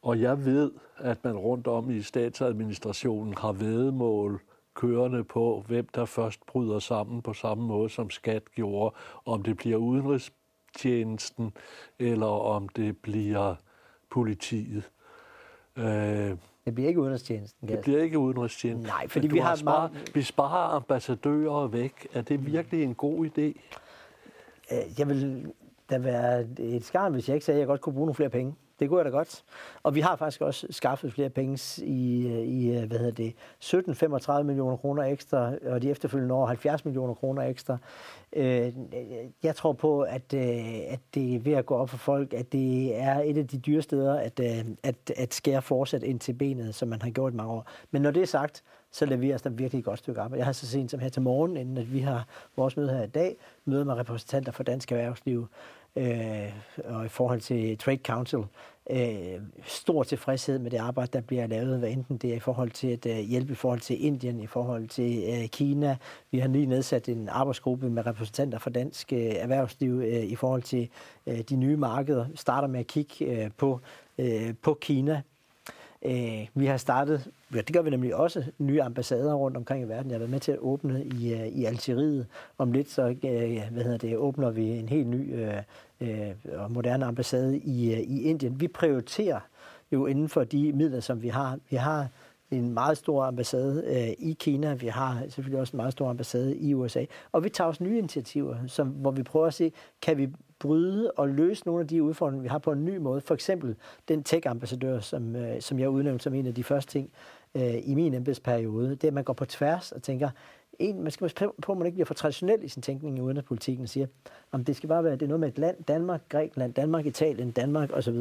og jeg ved, at man rundt om i statsadministrationen har vedmål kørende på, hvem der først bryder sammen på samme måde, som skat gjorde. Om det bliver udenrigstjenesten, eller om det bliver politiet. Øh, det bliver ikke udenrigstjenesten. Det bliver ikke udenrigstjenesten. Nej, fordi vi har, har spare, vi sparer ambassadører væk. Er det virkelig en god idé? Øh, jeg vil da være et skarn, hvis jeg ikke sagde, at jeg godt kunne bruge nogle flere penge. Det går da godt. Og vi har faktisk også skaffet flere penge i, øh, i øh, hvad hedder det, 17-35 millioner kroner ekstra, og de efterfølgende år 70 millioner kroner ekstra. Øh, jeg tror på, at, at det er ved at gå op for folk, at det er et af de dyre steder at, at, at skære fortsat ind til benet, som man har gjort i mange år. Men når det er sagt, så leveres der virkelig et godt stykke arbejde. Jeg har så sent som her til morgen, inden at vi har vores møde her i dag, møde med repræsentanter for dansk erhvervsliv, øh, og i forhold til Trade Council, øh, stor tilfredshed med det arbejde, der bliver lavet, hvad enten det er i forhold til at øh, hjælpe i forhold til Indien, i forhold til øh, Kina. Vi har lige nedsat en arbejdsgruppe med repræsentanter for dansk øh, erhvervsliv øh, i forhold til øh, de nye markeder. Starter med at kigge øh, på, øh, på Kina, Øh, vi har startet, ja, det gør vi nemlig også, nye ambassader rundt omkring i verden. Jeg har været med til at åbne i, øh, i Algeriet. Om lidt så øh, hvad hedder det, åbner vi en helt ny øh, øh, og moderne ambassade i, øh, i Indien. Vi prioriterer jo inden for de midler, som vi har. Vi har en meget stor ambassade øh, i Kina. Vi har selvfølgelig også en meget stor ambassade i USA. Og vi tager også nye initiativer, som, hvor vi prøver at se, kan vi bryde og løse nogle af de udfordringer, vi har på en ny måde. For eksempel den tech-ambassadør, som, øh, som jeg udnævnte som en af de første ting øh, i min embedsperiode. Det er, at man går på tværs og tænker, en, man skal på, at man ikke bliver for traditionel i sin tænkning i udenrigspolitikken og siger, om det skal bare være, det er noget med et land, Danmark, Grækenland, Danmark, Italien, Danmark osv.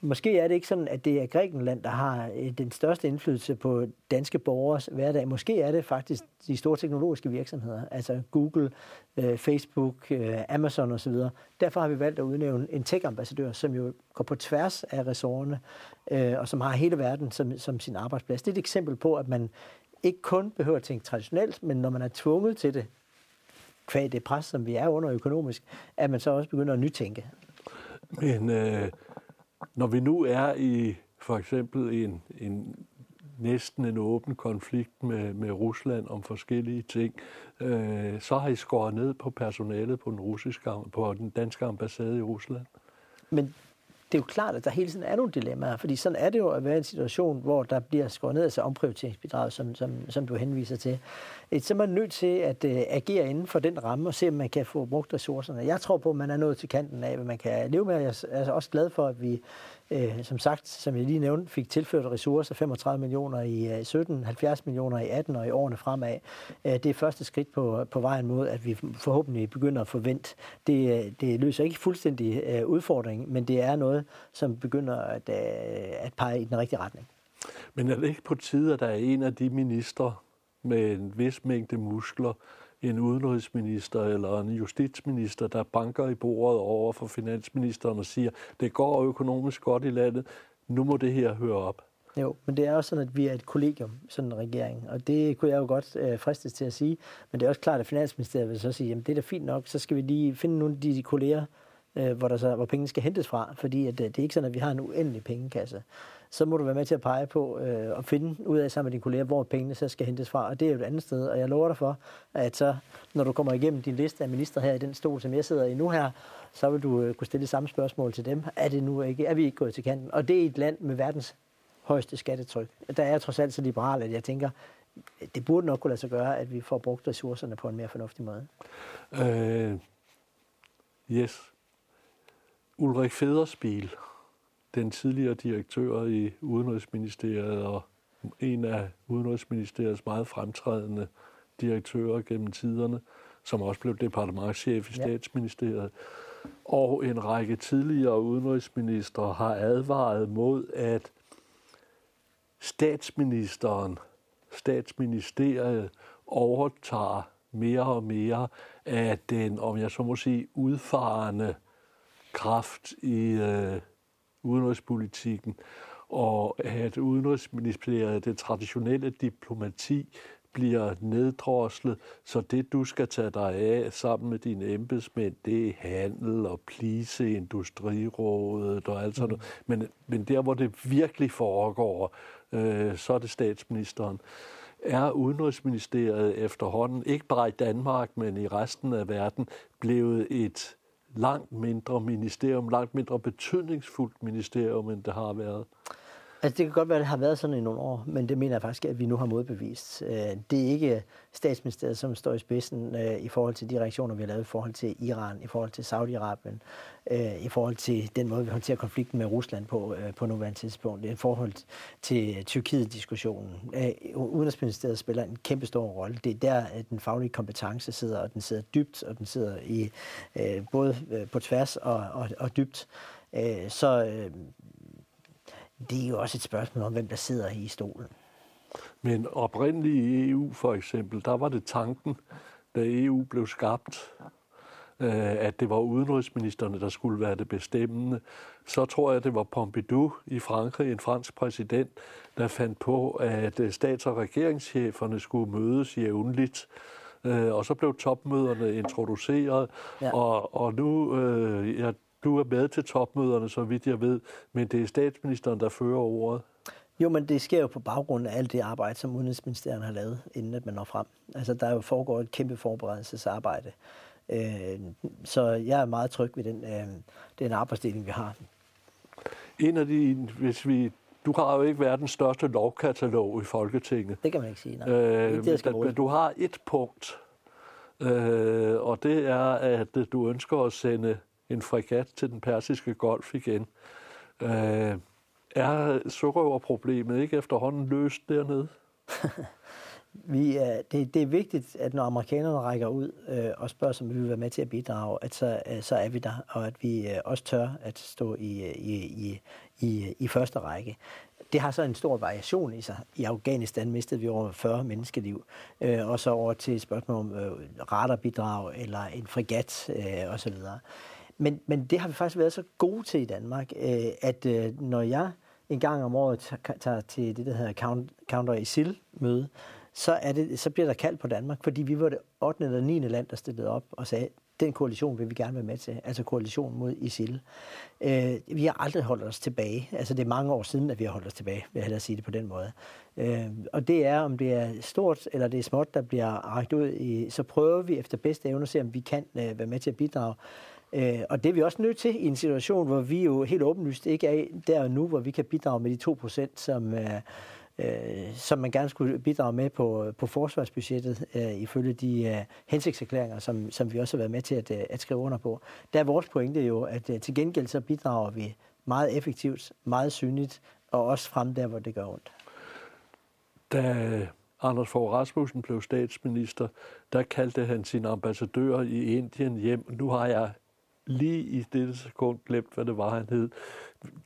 Måske er det ikke sådan, at det er Grækenland, der har øh, den største indflydelse på danske borgers hverdag. Måske er det faktisk de store teknologiske virksomheder, altså Google, øh, Facebook, øh, Amazon osv. Derfor har vi valgt at udnævne en tech-ambassadør, som jo går på tværs af ressorterne, og som har hele verden som, som sin arbejdsplads. Det er et eksempel på, at man ikke kun behøver at tænke traditionelt, men når man er tvunget til det, kvæg det pres, som vi er under økonomisk, at man så også begynder at nytænke. Men øh, når vi nu er i for eksempel en, en næsten en åben konflikt med, med Rusland om forskellige ting, øh, så har I skåret ned på personalet på den, russiske, på den danske ambassade i Rusland. Men det er jo klart, at der hele tiden er nogle dilemmaer, fordi sådan er det jo at være i en situation, hvor der bliver skåret ned, altså omprioriteringsbidraget, som, som, som du henviser til. Så er man nødt til at uh, agere inden for den ramme og se, om man kan få brugt ressourcerne. Jeg tror på, at man er nået til kanten af, hvad man kan leve med. Jeg er altså også glad for, at vi øh, som sagt, som jeg lige nævnte, fik tilført ressourcer, 35 millioner i øh, 17, 70 millioner i 18 og i årene fremad. Øh, det er første skridt på, på vejen mod, at vi forhåbentlig begynder at forvente. Det, øh, det løser ikke fuldstændig øh, udfordringen, men det er noget, som begynder at, øh, at pege i den rigtige retning. Men er det ikke på tide, at der er en af de ministre med en vis mængde muskler, en udenrigsminister eller en justitsminister, der banker i bordet over for finansministeren og siger, det går økonomisk godt i landet, nu må det her høre op. Jo, men det er også sådan, at vi er et kollegium, sådan en regering, og det kunne jeg jo godt øh, fristes til at sige, men det er også klart, at Finansministeriet vil så sige, jamen det er da fint nok, så skal vi lige finde nogle af de kolleger, øh, hvor, der så, hvor pengene skal hentes fra, fordi at, øh, det er ikke sådan, at vi har en uendelig pengekasse. Så må du være med til at pege på øh, og finde ud af sammen med dine kolleger, hvor pengene så skal hentes fra, og det er jo et andet sted. Og jeg lover dig for, at så, når du kommer igennem din liste af minister her i den stol, som jeg sidder i nu her, så vil du øh, kunne stille samme spørgsmål til dem. Er, det nu ikke, er vi ikke gået til kanten? Og det er et land med verdens højeste skattetryk. Der er jeg trods alt så liberal, at jeg tænker, det burde nok kunne lade sig gøre, at vi får brugt ressourcerne på en mere fornuftig måde. Øh, yes. Ulrik Federspil, den tidligere direktør i Udenrigsministeriet og en af Udenrigsministeriets meget fremtrædende direktører gennem tiderne, som også blev departementchef i statsministeriet, og en række tidligere udenrigsministre har advaret mod, at statsministeren, statsministeriet overtager mere og mere af den, om jeg så må sige, udfarende kraft i øh, udenrigspolitikken, og at udenrigsministeriet, det traditionelle diplomati, bliver neddroslet, så det du skal tage dig af sammen med dine embedsmænd, det er handel og plise, industrirådet og alt sådan noget. Mm. Men, men der, hvor det virkelig foregår, øh, så er det statsministeren. Er Udenrigsministeriet efterhånden, ikke bare i Danmark, men i resten af verden, blevet et langt mindre ministerium, langt mindre betydningsfuldt ministerium, end det har været? Altså, det kan godt være, at det har været sådan i nogle år, men det mener jeg faktisk, at vi nu har modbevist. Øh, det er ikke statsministeriet, som står i spidsen øh, i forhold til de reaktioner, vi har lavet i forhold til Iran, i forhold til Saudi-Arabien, øh, i forhold til den måde, vi håndterer konflikten med Rusland på, på nuværende tidspunkt, i forhold til Tyrkiet-diskussionen. Udenrigsministeriet spiller en kæmpe stor rolle. Det er der, at den faglige kompetence sidder, og den sidder dybt, og den sidder i både på tværs og, og, og dybt. Så det er jo også et spørgsmål om, hvem der sidder i stolen. Men oprindeligt i EU for eksempel, der var det tanken, da EU blev skabt, øh, at det var udenrigsministerne, der skulle være det bestemmende. Så tror jeg, det var Pompidou i Frankrig, en fransk præsident, der fandt på, at øh, stats- og regeringscheferne skulle mødes jævnligt. Øh, og så blev topmøderne introduceret, ja. og, og nu, ja, du er med til topmøderne, så vidt jeg ved, men det er statsministeren, der fører ordet. Jo, men det sker jo på baggrund af alt det arbejde, som Udenrigsministeriet har lavet, inden at man når frem. Altså, der jo foregår et kæmpe forberedelsesarbejde. Øh, så jeg er meget tryg ved den, øh, den arbejdsdeling, vi har. En af de, hvis vi du har jo ikke verdens største lovkatalog i Folketinget. Det kan man ikke sige, nej. Øh, det, det men du har et punkt, øh, og det er, at du ønsker at sende en fregat til den persiske golf igen. Øh, er sukkerøverproblemet ikke efterhånden løst dernede? vi er, det, det er vigtigt, at når amerikanerne rækker ud øh, og spørger, om vi vil være med til at bidrage, at så, øh, så er vi der, og at vi øh, også tør at stå i, øh, i, i, i, i første række. Det har så en stor variation i sig. I Afghanistan mistede vi over 40 menneskeliv, øh, og så over til spørgsmål om øh, radarbidrag eller en fregat øh, osv. Men, men det har vi faktisk været så gode til i Danmark, øh, at øh, når jeg en gang om året tager til det, der hedder Counter ISIL-møde, så, er det, så bliver der kaldt på Danmark, fordi vi var det 8. eller 9. land, der stillede op og sagde, den koalition vil vi gerne være med til, altså koalitionen mod ISIL. Øh, vi har aldrig holdt os tilbage. Altså det er mange år siden, at vi har holdt os tilbage, vil jeg hellere sige det på den måde. Øh, og det er, om det er stort eller det er småt, der bliver rækket ud i, så prøver vi efter bedste evne at se, om vi kan øh, være med til at bidrage. Øh, og det er vi også nødt til i en situation, hvor vi jo helt åbenlyst ikke er der og nu, hvor vi kan bidrage med de 2%, som, øh, øh, som man gerne skulle bidrage med på, på forsvarsbudgettet, øh, ifølge de øh, hensigtserklæringer, som, som vi også har været med til at, øh, at skrive under på. Der er vores pointe jo, at øh, til gengæld så bidrager vi meget effektivt, meget synligt, og også frem der, hvor det gør ondt. Da Anders Fogh Rasmussen blev statsminister, der kaldte han sin ambassadør i Indien hjem. Nu har jeg lige i dette sekund glemt, hvad det var, han hed,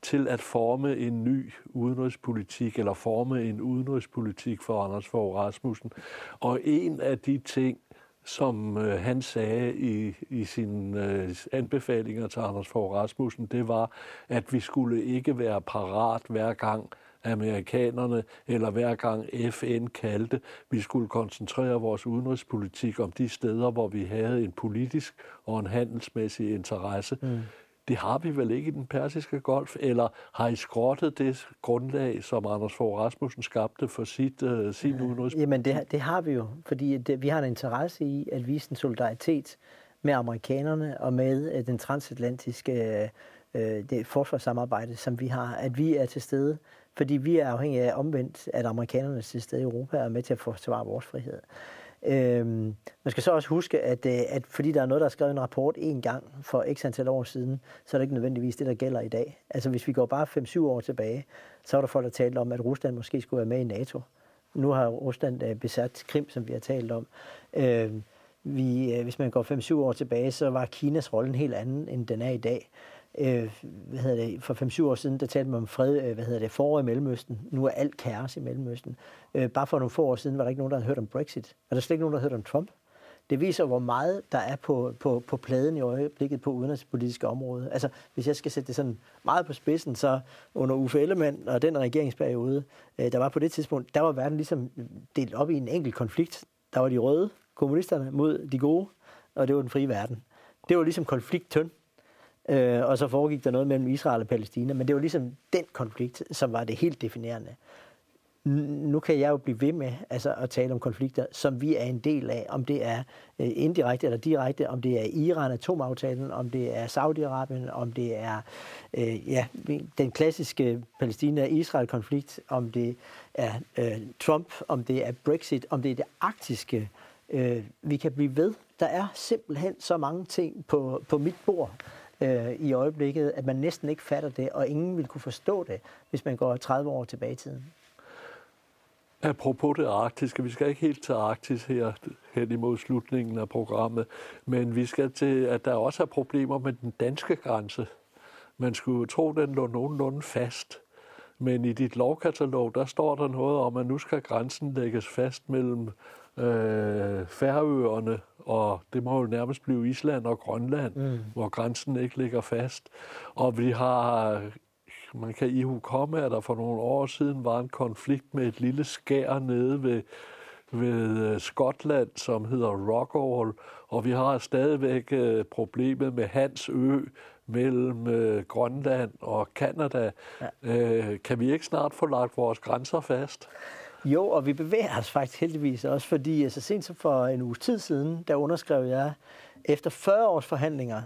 til at forme en ny udenrigspolitik, eller forme en udenrigspolitik for Anders Fogh Rasmussen. Og en af de ting, som øh, han sagde i, i sine øh, anbefalinger til Anders Fogh Rasmussen, det var, at vi skulle ikke være parat hver gang, amerikanerne, eller hver gang FN kaldte, vi skulle koncentrere vores udenrigspolitik om de steder, hvor vi havde en politisk og en handelsmæssig interesse. Mm. Det har vi vel ikke i den persiske golf, eller har I skrottet det grundlag, som Anders Fogh Rasmussen skabte for sit, uh, sin udenrigspolitik? Jamen det, det har vi jo, fordi det, vi har en interesse i at vise en solidaritet med amerikanerne og med uh, den transatlantiske uh, det forsvarssamarbejde, som vi har, at vi er til stede, fordi vi er afhængige af omvendt, at amerikanerne er til stede i Europa og er med til at forsvare vores frihed. Øhm, man skal så også huske, at, øh, at fordi der er noget, der er skrevet en rapport en gang for x antal år siden, så er det ikke nødvendigvis det, der gælder i dag. Altså hvis vi går bare 5-7 år tilbage, så var der folk, der talte om, at Rusland måske skulle være med i NATO. Nu har Rusland øh, besat Krim, som vi har talt om. Øhm, vi, øh, hvis man går 5-7 år tilbage, så var Kinas rolle en helt anden, end den er i dag øh, hvad hedder det, for 5-7 år siden, der talte man om fred, øh, hvad hedder det, forår i Mellemøsten. Nu er alt kaos i Mellemøsten. Øh, bare for nogle få år siden var der ikke nogen, der havde hørt om Brexit. Og der er slet ikke nogen, der havde hørt om Trump. Det viser, hvor meget der er på, på, på pladen i øjeblikket på udenrigspolitiske område. Altså, hvis jeg skal sætte det sådan meget på spidsen, så under Uffe Ellemann og den regeringsperiode, øh, der var på det tidspunkt, der var verden ligesom delt op i en enkelt konflikt. Der var de røde, kommunisterne, mod de gode, og det var den frie verden. Det var ligesom konflikt tynd. Øh, og så foregik der noget mellem Israel og Palæstina, men det var ligesom den konflikt, som var det helt definerende. Nu kan jeg jo blive ved med altså, at tale om konflikter, som vi er en del af, om det er øh, indirekte eller direkte, om det er Iran, atomaftalen, om det er Saudi-Arabien, om det er øh, ja, den klassiske Palæstina-Israel-konflikt, om det er øh, Trump, om det er Brexit, om det er det arktiske. Øh, vi kan blive ved. Der er simpelthen så mange ting på, på mit bord, øh, i øjeblikket, at man næsten ikke fatter det, og ingen vil kunne forstå det, hvis man går 30 år tilbage i tiden. Apropos det arktiske, vi skal ikke helt til Arktis her hen imod slutningen af programmet, men vi skal til, at der også er problemer med den danske grænse. Man skulle jo tro, den lå nogenlunde fast. Men i dit lovkatalog, der står der noget om, at nu skal grænsen lægges fast mellem øh, Færøerne, og det må jo nærmest blive Island og Grønland, mm. hvor grænsen ikke ligger fast. Og vi har, man kan i komme, at der for nogle år siden var en konflikt med et lille skær nede ved, ved øh, Skotland, som hedder Rockall, og vi har stadigvæk øh, problemet med Hans Ø mellem øh, Grønland og Kanada. Ja. Øh, kan vi ikke snart få lagt vores grænser fast? Jo, og vi bevæger os faktisk heldigvis også, fordi øh, så sent som for en uges tid siden, der underskrev jeg efter 40 års forhandlinger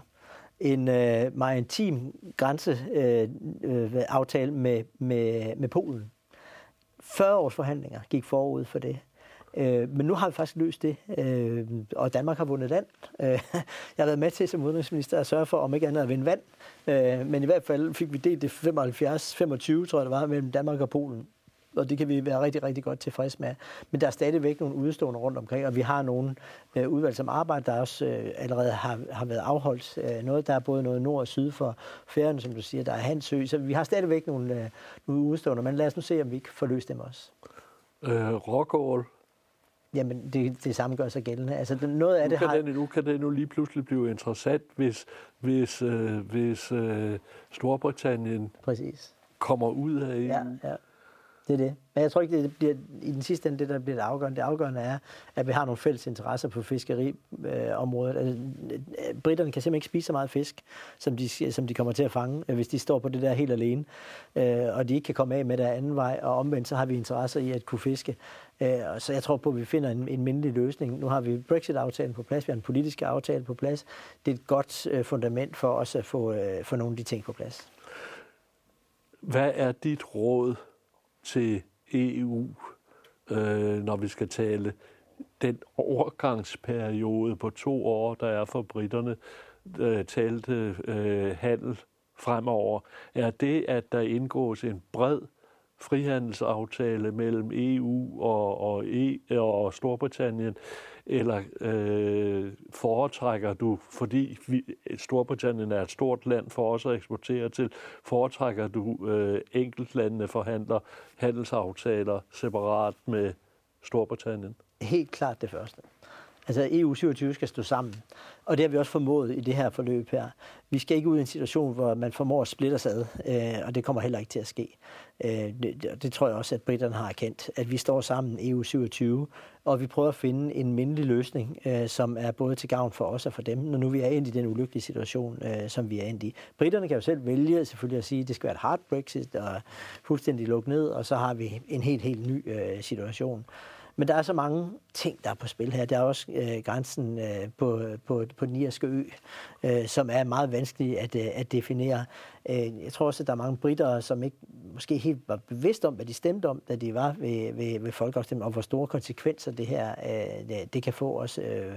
en øh, maritim grænseaftale øh, øh med, med, med Polen. 40 års forhandlinger gik forud for det. Øh, men nu har vi faktisk løst det, øh, og Danmark har vundet land. Øh, jeg har været med til som udenrigsminister at sørge for, om ikke andet at vinde vand. Øh, men i hvert fald fik vi delt det 75-25, tror jeg det var, mellem Danmark og Polen og det kan vi være rigtig, rigtig godt tilfreds med. Men der er stadigvæk nogle udstående rundt omkring, og vi har nogle øh, udvalg som arbejde, der også øh, allerede har, har været afholdt. Øh, noget, der er både noget nord og syd for færden, som du siger, der er Hansø, så vi har stadigvæk nogle, øh, nogle udstående, men lad os nu se, om vi kan få løst dem også. Øh, Rockall, Jamen, det, det samme gør sig gældende. Altså, noget af nu det kan har... Den, nu kan det nu lige pludselig blive interessant, hvis, hvis, øh, hvis øh, Storbritannien Præcis. kommer ud af EU. Ja, ja. Det er det. Men jeg tror ikke, det bliver i den sidste ende det, der bliver det afgørende. Det afgørende er, at vi har nogle fælles interesser på fiskeriområdet. Øh, altså, britterne kan simpelthen ikke spise så meget fisk, som de, som de kommer til at fange, øh, hvis de står på det der helt alene. Øh, og de ikke kan komme af med der anden vej. Og omvendt, så har vi interesser i at kunne fiske. Øh, så jeg tror på, at vi finder en, en mindelig løsning. Nu har vi Brexit-aftalen på plads, vi har en politisk aftale på plads. Det er et godt øh, fundament for os at få, øh, få nogle af de ting på plads. Hvad er dit råd til EU, øh, når vi skal tale. Den overgangsperiode på to år, der er for britterne, øh, talte øh, handel fremover, er det, at der indgås en bred frihandelsaftale mellem EU og, og, e, og Storbritannien, eller øh, foretrækker du, fordi vi, Storbritannien er et stort land for os at eksportere til, foretrækker du øh, enkeltlandene forhandler handelsaftaler separat med Storbritannien? Helt klart det første. Altså EU 27 skal stå sammen. Og det har vi også formået i det her forløb her. Vi skal ikke ud i en situation, hvor man formår at splitte os ad, øh, og det kommer heller ikke til at ske. Øh, det, det tror jeg også, at britterne har erkendt, at vi står sammen EU 27, og vi prøver at finde en mindelig løsning, øh, som er både til gavn for os og for dem, når nu vi er endt i den ulykkelige situation, øh, som vi er endt i. Britterne kan jo selv vælge selvfølgelig at sige, at det skal være et hard Brexit og fuldstændig lukke ned, og så har vi en helt, helt ny øh, situation. Men der er så mange ting, der er på spil her. Der er også øh, grænsen øh, på, på, på den irske ø, øh, som er meget vanskelig at, øh, at definere. Øh, jeg tror også, at der er mange britter, som ikke måske helt var bevidst om, hvad de stemte om, da de var ved, ved, ved folkeafstemningen, og hvor store konsekvenser det her øh, det, det kan få os øh,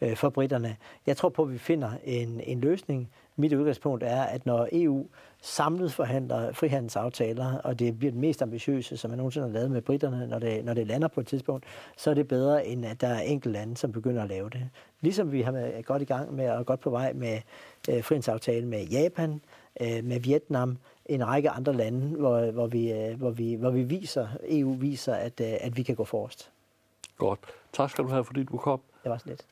øh, for britterne. Jeg tror på, at vi finder en, en løsning. Mit udgangspunkt er, at når EU samlet forhandler frihandelsaftaler, og det bliver det mest ambitiøse, som man nogensinde har lavet med britterne, når det, når det lander på et tidspunkt, så er det bedre, end at der er enkelte lande, som begynder at lave det. Ligesom vi har været godt i gang med og godt på vej med øh, frihandelsaftalen med Japan, øh, med Vietnam, en række andre lande, hvor, hvor, vi, øh, hvor, vi, hvor vi viser, EU viser, at, øh, at vi kan gå forrest. Godt. Tak skal du have, fordi du kom. Det var så lidt.